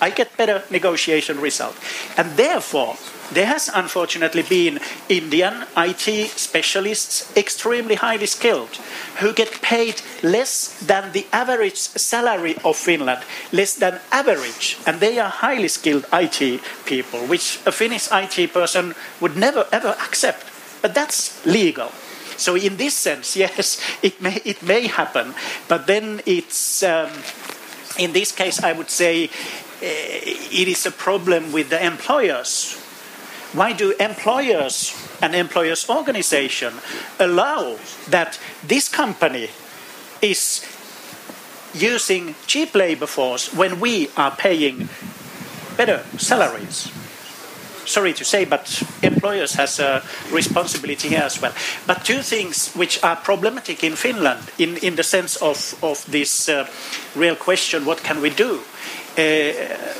I get better negotiation result. And therefore, there has unfortunately been Indian IT specialists, extremely highly skilled, who get paid less than the average salary of Finland, less than average, and they are highly skilled IT people, which a Finnish IT person would never ever accept. But that's legal. So in this sense, yes, it may it may happen, but then it's um, in this case I would say uh, it is a problem with the employers. Why do employers and employers organization allow that this company is using cheap labor force when we are paying better salaries? Sorry to say, but employers has a responsibility here as well. But two things which are problematic in Finland, in, in the sense of, of this uh, real question, what can we do? Uh,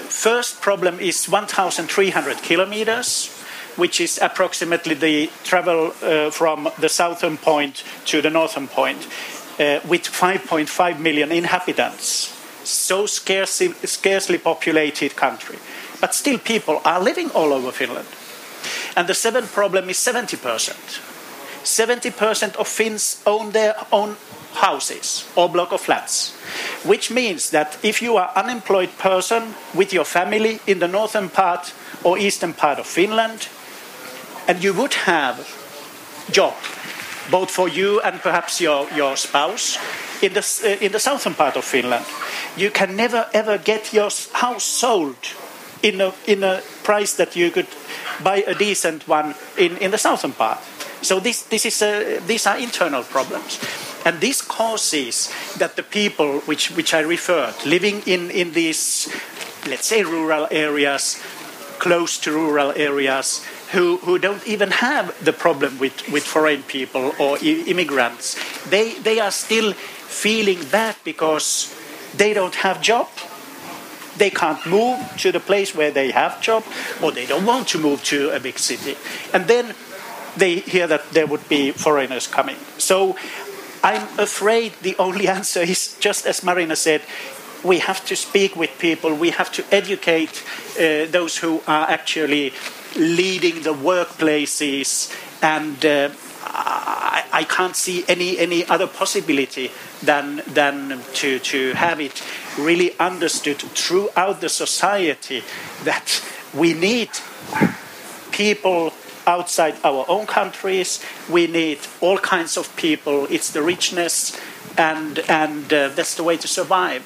first problem is 1,300 kilometers, which is approximately the travel uh, from the southern point to the northern point, uh, with 5.5 million inhabitants. So scarcely, scarcely populated country but still people are living all over Finland. And the seventh problem is 70%. 70% of Finns own their own houses or block of flats, which means that if you are unemployed person with your family in the northern part or eastern part of Finland, and you would have job both for you and perhaps your, your spouse in the, uh, in the southern part of Finland, you can never ever get your house sold in a, in a price that you could buy a decent one in, in the southern part. So this, this is a, these are internal problems. And this causes that the people which, which I referred, living in, in these, let's say, rural areas, close to rural areas, who, who don't even have the problem with, with foreign people or I- immigrants, they, they are still feeling bad because they don't have job they can't move to the place where they have job or they don't want to move to a big city. And then they hear that there would be foreigners coming. So i'm afraid the only answer is just as marina said we have to speak with people. We have to educate uh, those who are actually leading the workplaces. And uh, I, I can't see any, any other possibility than, than to, to have it really understood throughout the society that we need people outside our own countries. We need all kinds of people. It's the richness, and, and uh, that's the way to survive.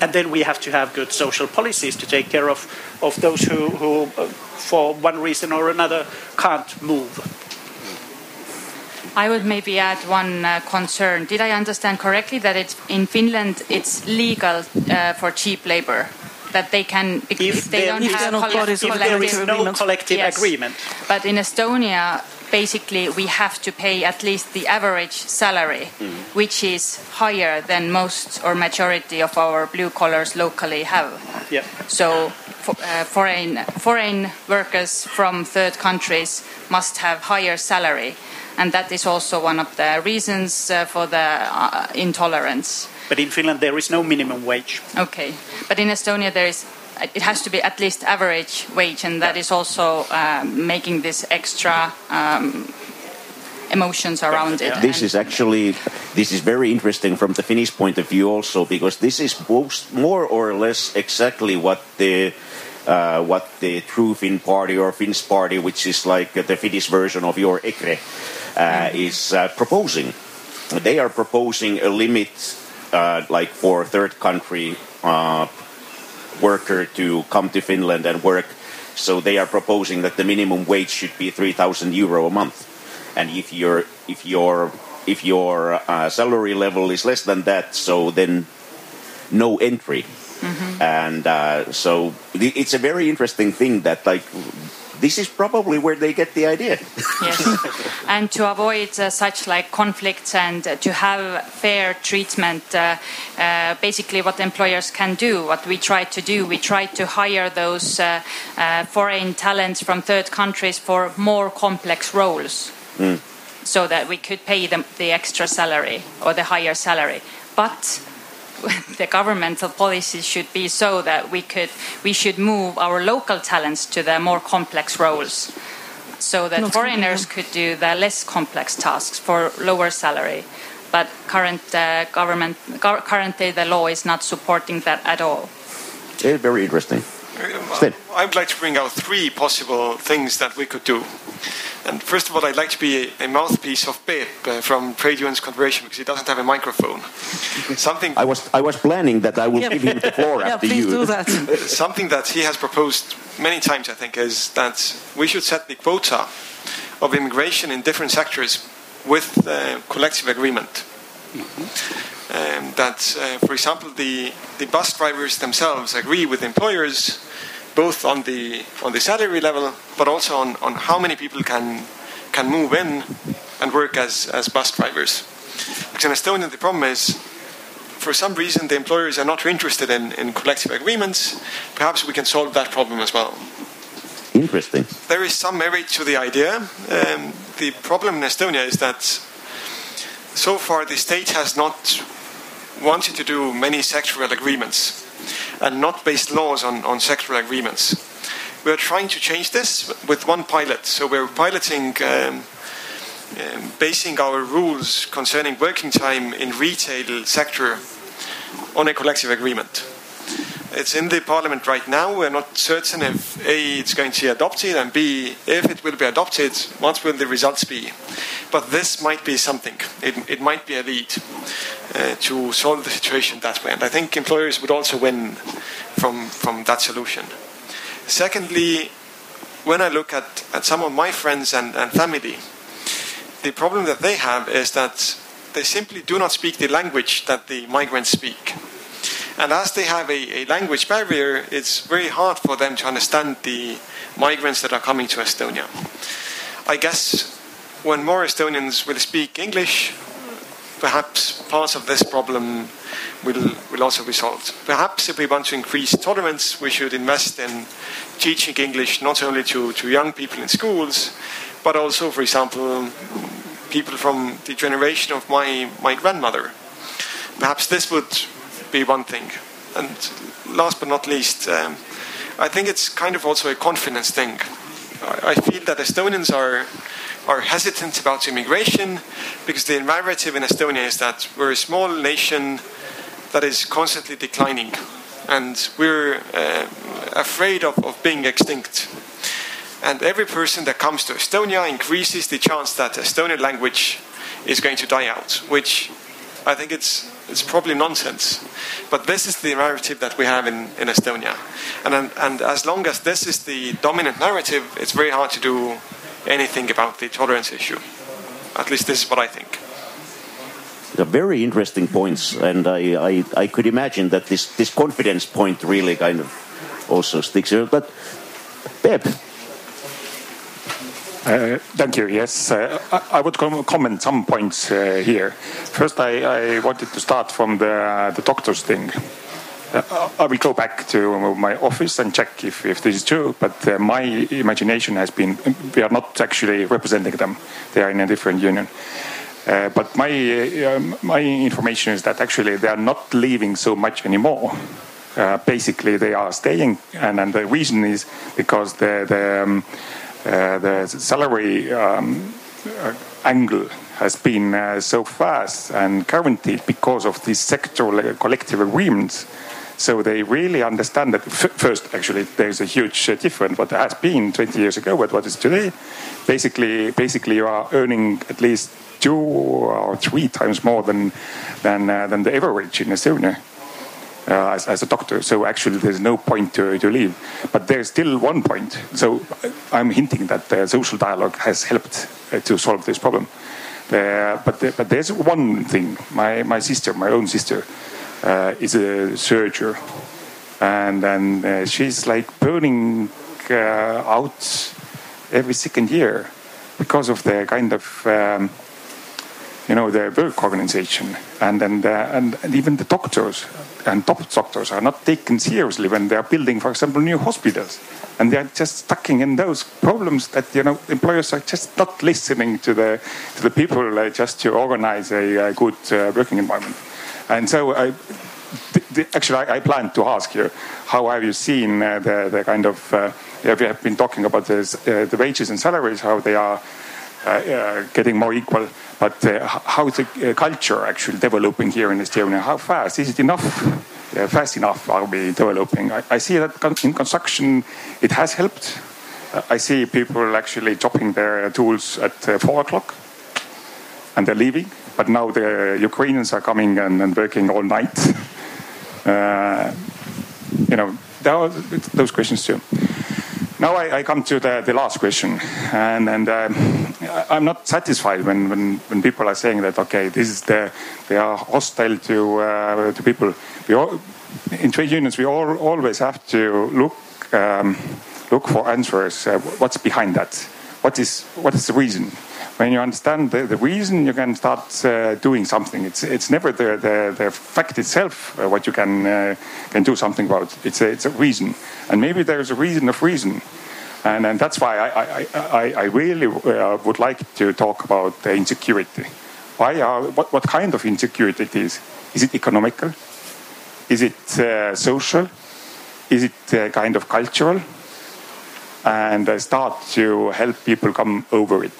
And then we have to have good social policies to take care of, of those who, who uh, for one reason or another, can't move. I would maybe add one uh, concern. Did I understand correctly that it's in Finland it's legal uh, for cheap labor? That they can if, if they there don't is- have no collect- bodies of there is no agreement. collective Yes. agreement. But in Estonia, basically, we have to pay at least the average salary, which is higher than most or majority of our blue collars locally have. Yeah. So, for, uh, foreign foreign workers from third countries must have higher salary, and that is also one of the reasons uh, for the uh, intolerance. But in Finland, there is no minimum wage. Okay, but in Estonia there is. It has to be at least average wage, and that is also uh, making this extra um, emotions around it. This is actually this is very interesting from the Finnish point of view also because this is most, more or less exactly what the uh, what the True Finn Party or Finns Party, which is like the Finnish version of your EKRE, is uh, proposing. They are proposing a limit, uh, like for third country uh, worker to come to Finland and work. So they are proposing that the minimum wage should be 3,000 euro a month. And if your if your if your uh, salary level is less than that, so then no entry. And uh, so it's a very interesting thing that like this is probably where they get the idea. yes. and to avoid uh, such like conflicts and uh, to have fair treatment uh, uh, basically what employers can do what we try to do we try to hire those uh, uh, foreign talents from third countries for more complex roles so that we could pay them the extra salary or the higher salary but the governmental policies should be so that we could we should move our local talents to the more complex roles so that Not foreigners could do the less complex tasks for lower salary but current uh, government go- currently the law is not supporting that at all Eh, very interesting. Sten. I would like to bring out three possible things that we could do. And first of all, I'd like to be a, a mouthpiece of Peep uh, from Trade Unions Confederation because he doesn't have a microphone. Something, I was I was planning that I will Yeah. give him the floor Yeah, after please you. do that. something that he has proposed many times, I think, is that we should set the quota of immigration in different sectors with uh, collective agreement. Um, that, uh, for example, the, the bus drivers themselves agree with employers both on the on the salary level, but also on, on how many people can can move in and work as, as bus drivers. Because in Estonia, the problem is for some reason the employers are not interested in, in collective agreements, perhaps we can solve that problem as well. Interesting. There is some merit to the idea. Um, the problem in Estonia is that so far the state has not wanted to do many sectoral agreements and not based laws on, on sectoral agreements. We are trying to change this with one pilot. So we're piloting um, um, basing our rules concerning working time in retail sector on a collective agreement. It's in the parliament right now. We're not certain if A, it's going to be adopted, and B, if it will be adopted, what will the results be? But this might be something. It, it might be a lead uh, to solve the situation that way. And I think employers would also win from, from that solution. Secondly, when I look at, at some of my friends and, and family, the problem that they have is that they simply do not speak the language that the migrants speak. And as they have a, a, language barrier, it's very hard for them to understand the migrants that are coming to Estonia. I guess when more Estonians will speak English, perhaps parts of this problem will, will also be solved. Perhaps if we want to increase tolerance, we should invest in teaching English not only to, to young people in schools, but also, for example, people from the generation of my, my grandmother. Perhaps this would be one thing. And last but not least, um, I think it's kind of also a confidence thing. I, feel that Estonians are are hesitant about immigration because the narrative in Estonia is that we're a small nation that is constantly declining and we're uh, afraid of, of being extinct. And every person that comes to Estonia increases the chance that Estonian language is going to die out, which I think it's it's probably nonsense. But this is the narrative that we have in, in Estonia. And, and as long as this is the dominant narrative, it's very hard to do anything about the tolerance issue. At least this is what I think. They're very interesting points, and I, I, I could imagine that this, this confidence point really kind of also sticks here. But, Peep, uh, thank you. Yes, uh, I, I, would com comment some points uh, here. First, I, I, wanted to start from the, the doctors thing. Uh, I will go back to my office and check if, if this is true, but uh, my imagination has been we are not actually representing them, they are in a different union. But my, um, my information is that actually they are not leaving so much anymore. Basically, they are staying, and, and, the reason is because the, the, um, the salary um, uh, angle has been so fast and guaranteed because of these sectoral collective agreements so they really understand that first, actually, there's a huge uh, difference what has been 20 years ago but what is today. Basically, basically, you are earning at least two or three times more than than uh, than the average in Estonia. Uh, as, as, a doctor. So actually, there's no point to, to leave. But there's still one point. So I'm hinting that the social dialogue has helped uh, to solve this problem. Uh, but but there's one thing. My my sister, my own sister, uh, is a surgeon, and and uh, she's like burning uh, out every second year because of the kind of um, you know the work organization and and, and and even the doctors and top doctors are not taken seriously when they are building for example new hospitals. And they are just stuck in those problems that you know employers are just not listening to the to the people uh, just to organize a, a good uh, working environment. And so I, actually, I, I plan to ask you, how have you seen uh, the, the kind of, uh, we have been talking about this, uh, the wages and salaries, how they are uh, uh, getting more equal, but uh, how is the culture actually developing here in Estonia? How fast? Is it enough? fast enough are we developing? I, I see that in construction it has helped. I see people actually dropping their tools at four o'clock and they're leaving but now the Ukrainians are coming and, and working all night. Uh, you know, there are those questions too. Now I, I come to the, the, last question, and, and um, I'm not satisfied when, when, when, people are saying that okay, this is the they are hostile to uh, to people. We all, in trade unions, we all always have to look um, look for answers. Uh, what's behind that? What is what is the reason? When you understand the, the reason, you can start uh, doing something. It's it's never the the, the fact itself uh, what you can uh, can do something about. It's a, it's a reason, and maybe there's a reason of reason, and and that's why I I, I, I really uh, would like to talk about the insecurity. Why are what what kind of insecurity it is? Is it economical? Is it uh, social? Is it uh, kind of cultural? And start to help people come over it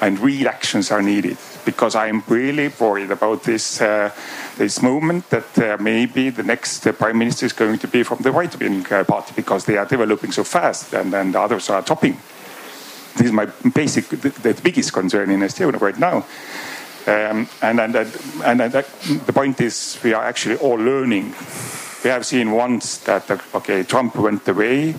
and real actions are needed because I'm really worried about this uh, this movement that uh, maybe the next uh, prime minister is going to be from the right wing uh, party because they are developing so fast and then the others are topping. This is my basic, the, the biggest concern in Estonia right now. Um, and and, and, and the point is, we are actually all learning. We have seen once that okay, Trump went away.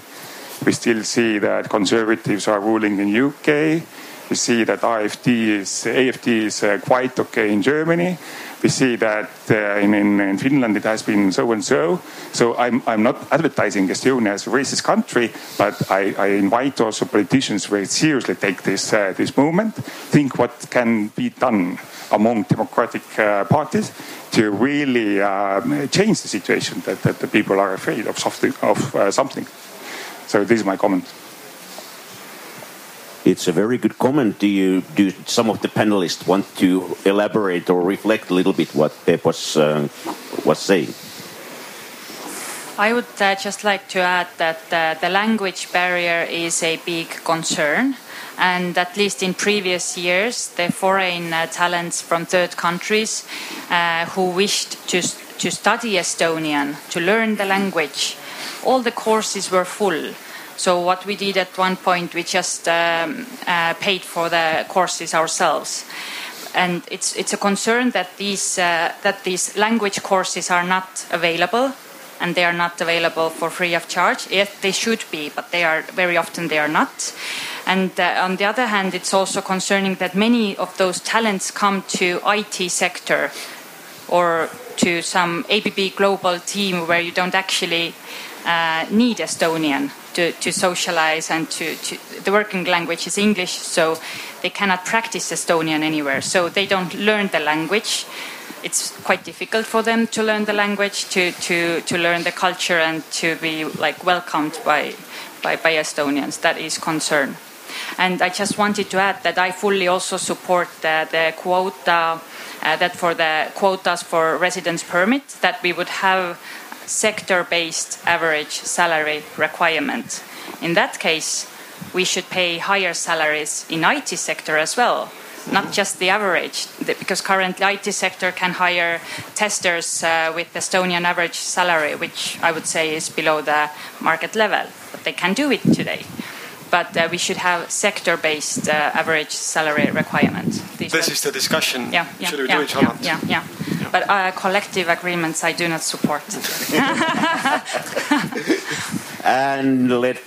We still see that conservatives are ruling in UK. We see that AFD is is uh, quite okay in Germany we see that uh, in, in, in, Finland it has been so and so. So I'm, I'm not advertising Estonia as a racist country, but I, I invite also politicians very seriously take this, uh, this movement, think what can be done among democratic uh, parties to really um, change the situation that, that the people are afraid of something. Of, uh, something. So this is my comment. It's a very good comment. Do you do some of the panelists want to elaborate or reflect a little bit what Peep was uh, was saying? I would uh, just like to add that uh, the language barrier is a big concern. And at least in previous years, the foreign uh, talents from third countries uh, who wished to, to study Estonian, to learn the language, all the courses were full so what we did at one point, we just um, uh, paid for the courses ourselves. And it's, it's a concern that these, uh, that these language courses are not available and they are not available for free of charge. Yes, they should be, but they are very often they are not. And uh, on the other hand, it's also concerning that many of those talents come to IT sector or to some ABB global team where you don't actually uh, need Estonian to, to socialize and to, to, the working language is English, so they cannot practice Estonian anywhere. So they don't learn the language. It's quite difficult for them to learn the language, to, to, to learn the culture, and to be like welcomed by, by, by Estonians. That is concern. And I just wanted to add that I fully also support the, the quota, uh, that for the quotas for residence permit, that we would have sector based average salary requirement. In that case, we should pay higher salaries in IT sector as well, not just the average, because currently IT sector can hire testers uh, with Estonian average salary, which I would say is below the market level, but they can do it today. But uh, we should have sector-based uh, average salary requirement. These this is the discussion. Yeah, yeah, should we yeah, do yeah. Yeah, yeah. But uh, collective agreements I do not support. and let,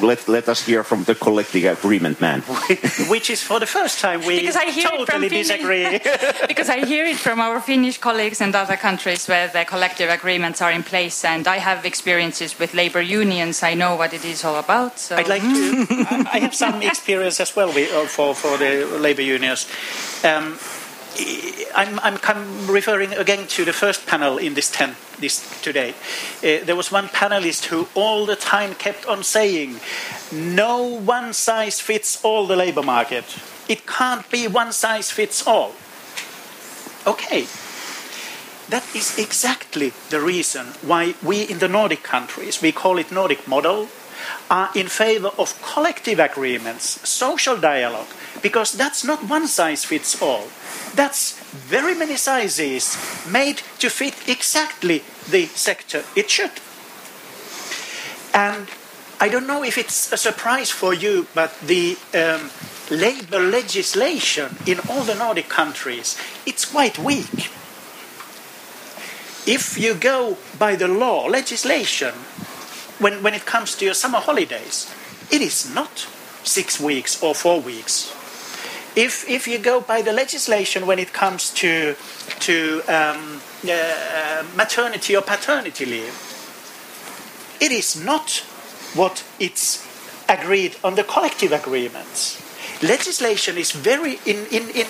let, let us hear from the collective agreement man. Which is for the first time we because I hear totally it from disagree. because I hear it from our Finnish colleagues and other countries where the collective agreements are in place, and I have experiences with labor unions. I know what it is all about. So. I'd like to. I have some experience as well with, uh, for for the labor unions. Um, I'm, I'm, referring again to the first panel in this tent this today. Uh, there was one panelist who all the time kept on saying, "No one size fits all the labor market. It can't be one size fits all." Okay, that is exactly the reason why we in the Nordic countries, we call it Nordic model, are in favor of collective agreements, social dialogue, because that's not one size fits all. That's very many sizes made to fit exactly the sector it should. And I don't know if it's a surprise for you, but the um, labor legislation in all the Nordic countries, it's quite weak. If you go by the law, legislation, when, when it comes to your summer holidays, it is not six weeks or four weeks if, if you go by the legislation when it comes to, to um, uh, maternity or paternity leave, it is not what it's agreed on the collective agreements. Legislation is very in, in, in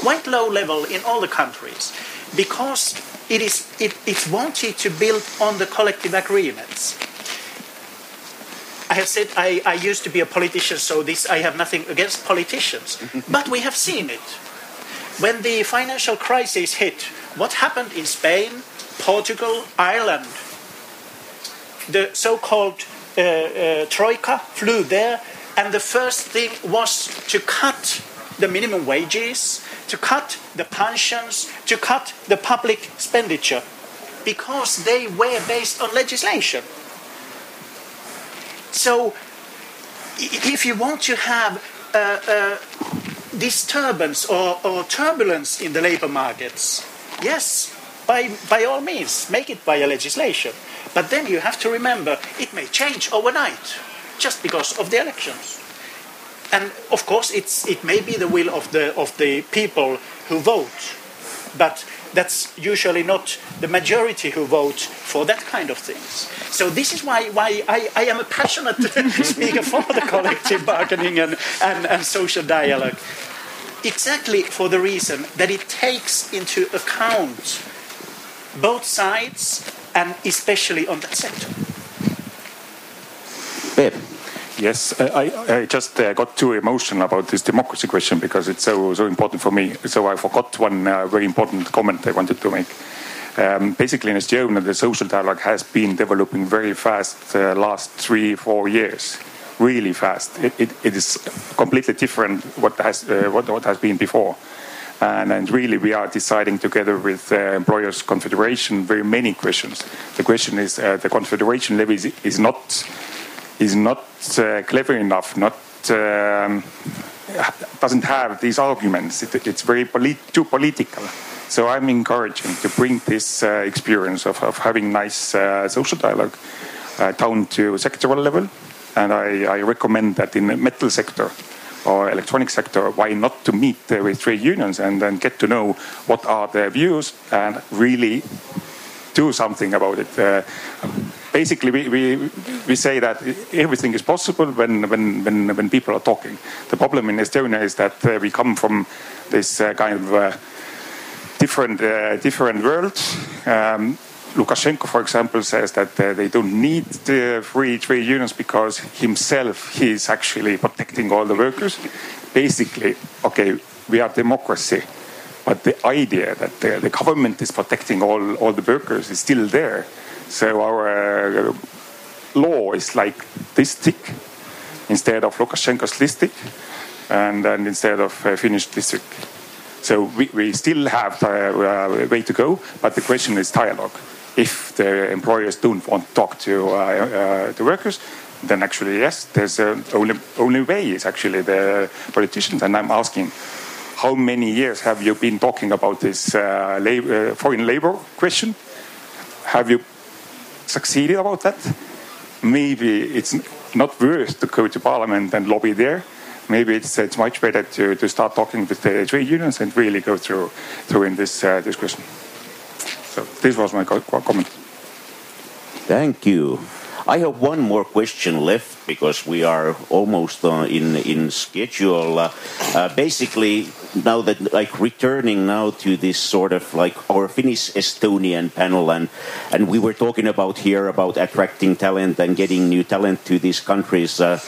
quite low level in all the countries because it is it, it's wanted to build on the collective agreements. I have said I, I used to be a politician, so this I have nothing against politicians. but we have seen it. When the financial crisis hit, what happened in Spain, Portugal, Ireland? The so called uh, uh, Troika flew there, And the first thing was to cut the minimum wages, to cut the pensions, to cut the public expenditure, because they were based on legislation. So, if you want to have a, a disturbance or, or turbulence in the labor markets, yes, by, by all means, make it by a legislation. But then you have to remember it may change overnight just because of the elections. And of course, it's, it may be the will of the, of the people who vote, but that's usually not the majority who vote for that kind of things. So this is why, why I, I am a passionate speaker for the collective bargaining and, and, and social dialogue. Exactly for the reason that it takes into account both sides and especially on that sector. Peep. Yes, I, I just uh, got too emotional about this democracy question because it's so so important for me. So I forgot one uh, very important comment I wanted to make. Um, basically, in Estonia, the social dialogue has been developing very fast uh, last three four years, really fast. It, it, it is completely different what has uh, what, what has been before. And, and, really, we are deciding together with uh, Employers Confederation very many questions. The question is uh, the Confederation levy is, is not is not uh, clever enough, not um, doesn't have these arguments. It, it's very polit too political. So I'm encouraging to bring this uh, experience of, of, having nice uh, social dialogue uh, down to sectoral level, and I, I, recommend that in the metal sector or electronic sector, why not to meet uh, with trade unions and then get to know what are their views and really do something about it. Uh, basically, we, we, we say that everything is possible when, when, when, when people are talking. The problem in Estonia is that uh, we come from this uh, kind of uh, different, uh, different world. Um, Lukashenko, for example, says that uh, they don't need the free trade unions because himself he is actually protecting all the workers. Basically, okay, we are democracy but the idea that the, the government is protecting all, all the workers is still there. So our uh, law is like this thick instead of Lukashenko's this thick and, and instead of uh, Finnish this. So we, we still have a uh, way to go, but the question is dialogue. If the employers don't want to talk to uh, uh, the workers, then actually yes, there's a only only way is actually the politicians. And I'm asking, how many years have you been talking about this uh, labor, uh, foreign labor question? Have you succeeded about that? Maybe it's not worth to go to parliament and lobby there. Maybe it's, it's much better to, to start talking with the trade unions and really go through, through in this uh, discussion. So this was my comment. Thank you. I have one more question left because we are almost uh, in in schedule. Uh, uh, basically, now that like returning now to this sort of like our Finnish Estonian panel, and and we were talking about here about attracting talent and getting new talent to these countries, uh,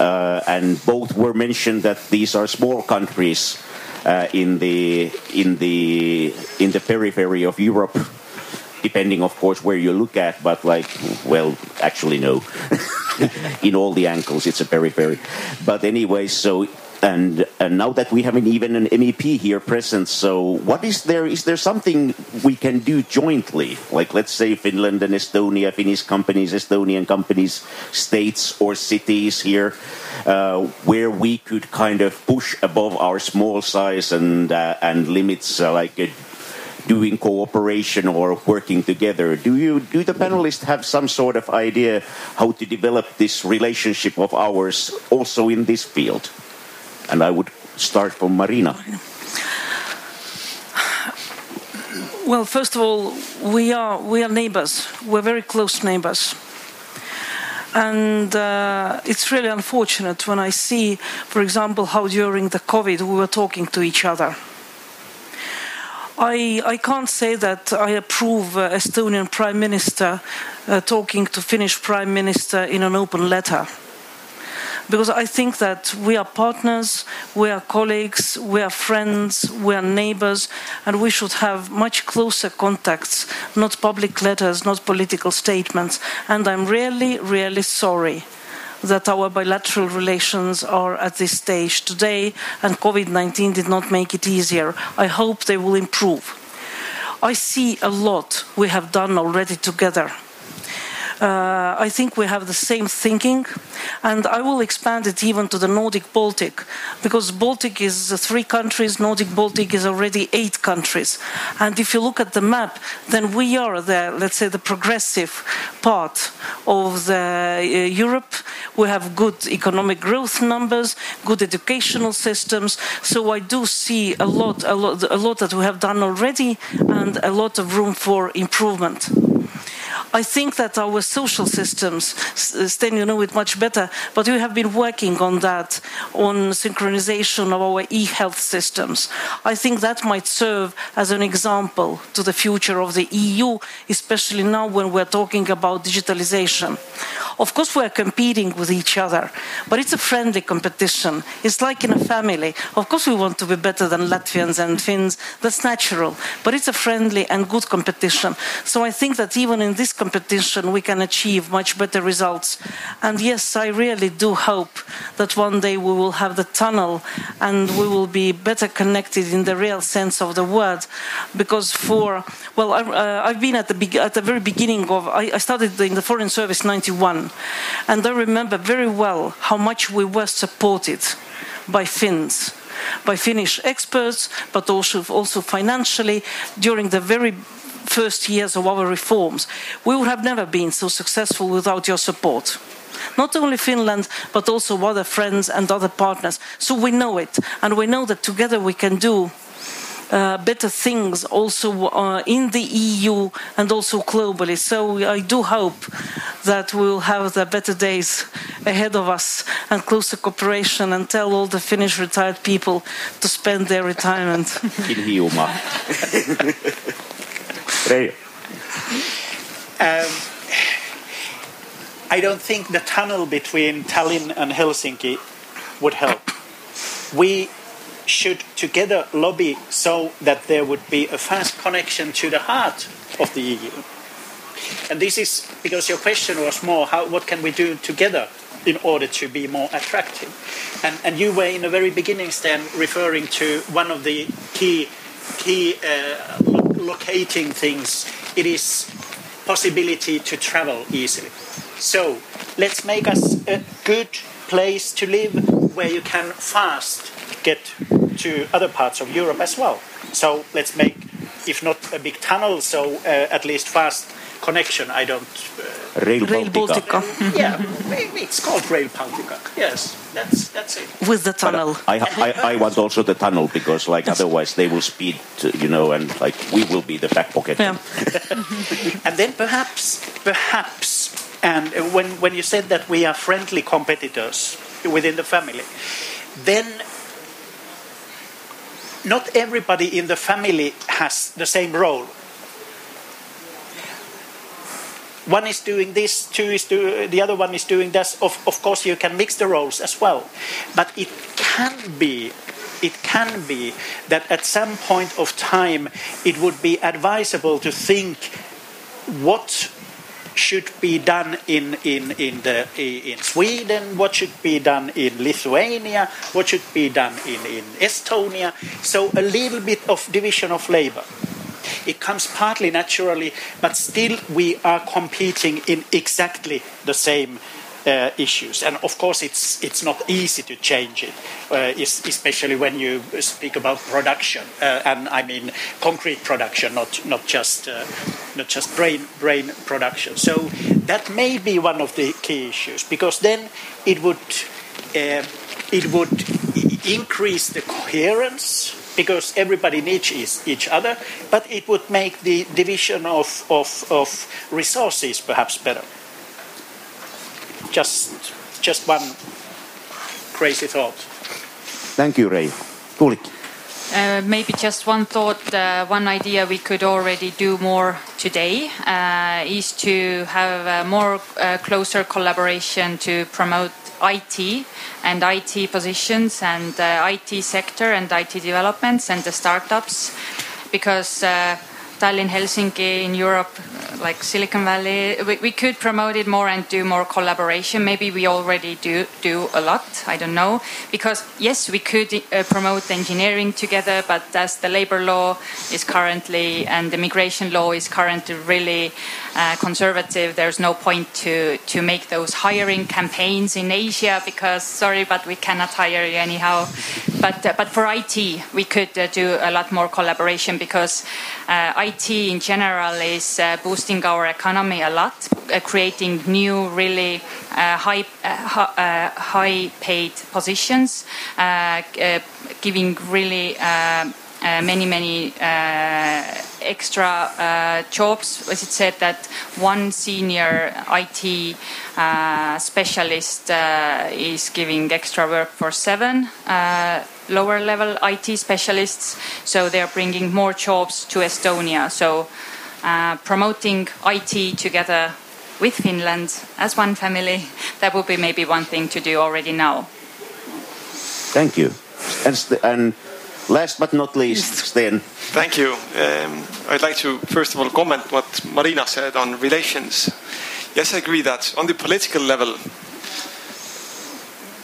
uh, and both were mentioned that these are small countries. Uh, in the in the in the periphery of Europe, depending, of course, where you look at, but like, well, actually, no. in all the ankles, it's a periphery. But anyway, so. And, and now that we have an, even an MEP here present, so what is there? Is there something we can do jointly? Like, let's say Finland and Estonia, Finnish companies, Estonian companies, states or cities here, uh, where we could kind of push above our small size and uh, and limits, uh, like doing cooperation or working together. Do you do the panelists have some sort of idea how to develop this relationship of ours also in this field? And I would start from Marina. Well, first of all, we are we are neighbors. We're very close neighbors. And uh, it's really unfortunate when I see, for example, how during the COVID we were talking to each other I, I can't say that I approve uh, Estonian Prime Minister uh, talking to Finnish Prime Minister in an open letter. Because I think that we are partners, we are colleagues, we are friends, we are neighbors, and we should have much closer contacts, not public letters, not political statements. And I'm really, really sorry that our bilateral relations are at this stage today, and COVID 19 did not make it easier. I hope they will improve. I see a lot we have done already together. Uh, I think we have the same thinking, and I will expand it even to the Nordic Baltic, because Baltic is three countries, Nordic Baltic is already eight countries. And if you look at the map, then we are the, let's say, the progressive part of the uh, Europe. We have good economic growth numbers, good educational systems. So I do see a lot, a lot, a lot that we have done already, and a lot of room for improvement. I think that our social systems, Sten, you know it much better, but we have been working on that, on synchronization of our e-health systems. I think that might serve as an example to the future of the EU, especially now when we're talking about digitalization. Of course, we're competing with each other, but it's a friendly competition. It's like in a family. Of course, we want to be better than Latvians and Finns. That's natural, but it's a friendly and good competition. So I think that even in this competition, we can achieve much better results. And yes, I really do hope that one day we will have the tunnel and we will be better connected in the real sense of the word. Because for, well, I, have uh, been at the, at the very beginning of, I, I started in the Foreign Service 91. And I remember very well how much we were supported by Finns, by Finnish experts, but also, also financially during the very first years of our reforms. We would have never been so successful without your support not only Finland, but also other friends and other partners. So we know it, and we know that together we can do uh, better things also uh, in the EU and also globally. So I do hope that we will have the better days ahead of us and closer cooperation and tell all the Finnish retired people to spend their retirement. in Hiiumaa. um, I don't think the tunnel between Tallinn and Helsinki would help. We should together lobby so that there would be a fast connection to the heart of the EU. And this is because your question was more how, what can we do together in order to be more attractive? And, and you were in the very beginning, Sten, referring to one of the key, key uh, locating things. It is possibility to travel easily. So let's make us a good place to live where you can fast get to other parts of Europe as well. So let's make, if not a big tunnel, so uh, at least fast connection. I don't. Uh, Rail, Rail Baltica. Uh, yeah, it's called Rail Baltica. Yes, that's that's it. With the uh, tunnel. I, I, I, want also the tunnel because like otherwise they will speed, to, you know, and like we will be the back pocket. Yeah. and then perhaps, perhaps, and when when you said that we are friendly competitors within the family, then not everybody in the family has the same role. One is doing this, two is do, the other one is doing this. Of, of course, you can mix the roles as well, but it can be it can be that at some point of time it would be advisable to think what should be done in, in, in, the, in Sweden, what should be done in Lithuania, what should be done in, in Estonia. So a little bit of division of labor. It comes partly naturally, but still we are competing in exactly the same uh, issues. And of course, it's it's not easy to change it, uh, especially when you speak about production, uh, and I mean concrete production, not not just uh, not just brain brain production. So that may be one of the key issues because then it would uh, it would increase the coherence because everybody needs each other, but it would make the division of, of, of resources perhaps better just just one crazy thought. Thank you, Ray. Tuulikki. Uh, maybe just one thought, uh, one idea we could already do more today uh, is to have more uh, closer collaboration to promote IT and IT positions and uh, IT sector and IT developments and the startups. Because Tallinn, Helsinki, in Europe, like Silicon Valley. We, we, could promote it more and do more collaboration. Maybe we already do do a lot. I don't know because yes, we could uh, promote engineering together, but as the labor law is currently and the migration law is currently really uh, conservative, there's no point to to make those hiring campaigns in Asia because sorry, but we cannot hire you anyhow. But uh, but for IT, we could uh, do a lot more collaboration because uh, IT in general is uh, boosting our economy a lot, uh, creating new, really high, high paid positions, giving really uh, many, many uh, extra uh, jobs. As it said that one senior IT uh, specialist uh, is giving extra work for seven uh, lower level IT specialists. So they are bringing more jobs to Estonia. So promoting IT together with Finland as one family, that would be maybe one thing to do already now. Thank you. And, and Last but not least, Sten. Thank you. Um, I'd like to first of all comment what Marina said on relations. Yes, I agree that on the political level,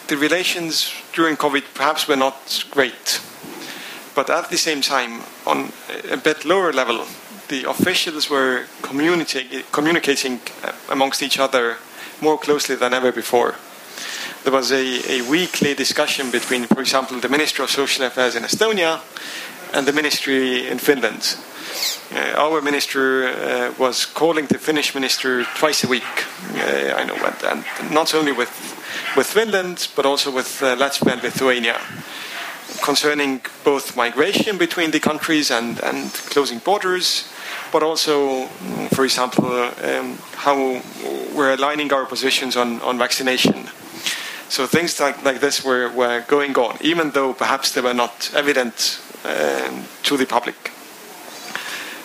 the relations during COVID perhaps were not great. But at the same time, on a bit lower level, the officials were communicating amongst each other more closely than ever before there was a, a weekly discussion between, for example, the Minister of Social Affairs in Estonia and the Ministry in Finland. Uh, our minister uh, was calling the Finnish minister twice a week. Uh, I know, and, and, not only with with Finland, but also with uh, Latvia and Lithuania, concerning both migration between the countries and, and closing borders, but also, for example, um, how we're aligning our positions on, on vaccination. So things like, like this were, were going on, even though perhaps they were not evident um, to the public.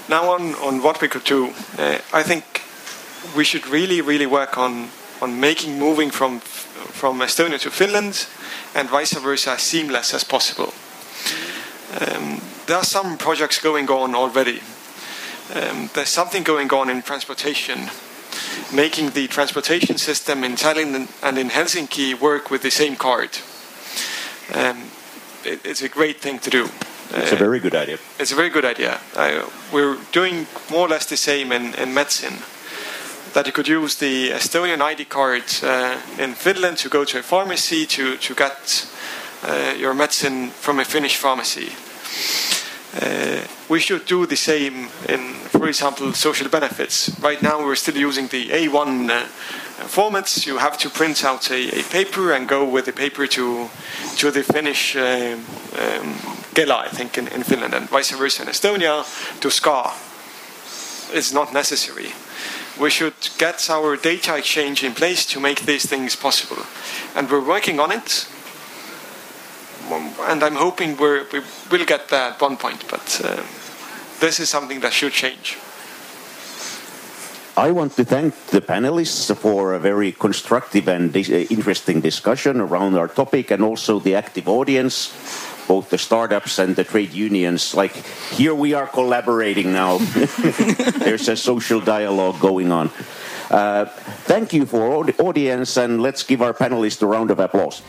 Now, on, on what we could do, uh, I think we should really, really work on, on making moving from, from Estonia to Finland and vice versa as seamless as possible. Um, there are some projects going on already. Um, there's something going on in transportation making the transportation system in Tallinn and in Helsinki work with the same card. Um, it, it's a great thing to do. It's a very good idea. It's a very good idea. Uh, we're doing more or less the same in, in medicine. That you could use the Estonian ID card uh, in Finland to go to a pharmacy to, to get uh, your medicine from a Finnish pharmacy. Uh, we should do the same in, for example, social benefits. Right now, we're still using the A1 uh, formats. You have to print out a, a, paper and go with the paper to to the Finnish uh, um, Kela, I think, in, in, Finland, and vice versa in Estonia to SKA. It's not necessary. We should get our data exchange in place to make these things possible, and we're working on it. And I'm hoping we will get there at one point, but uh, this is something that should change. I want to thank the panelists for a very constructive and interesting discussion around our topic and also the active audience, both the startups and the trade unions. Like here we are collaborating now. There's a social dialogue going on. Uh, thank you for the audience and let's give our panelists a round of applause.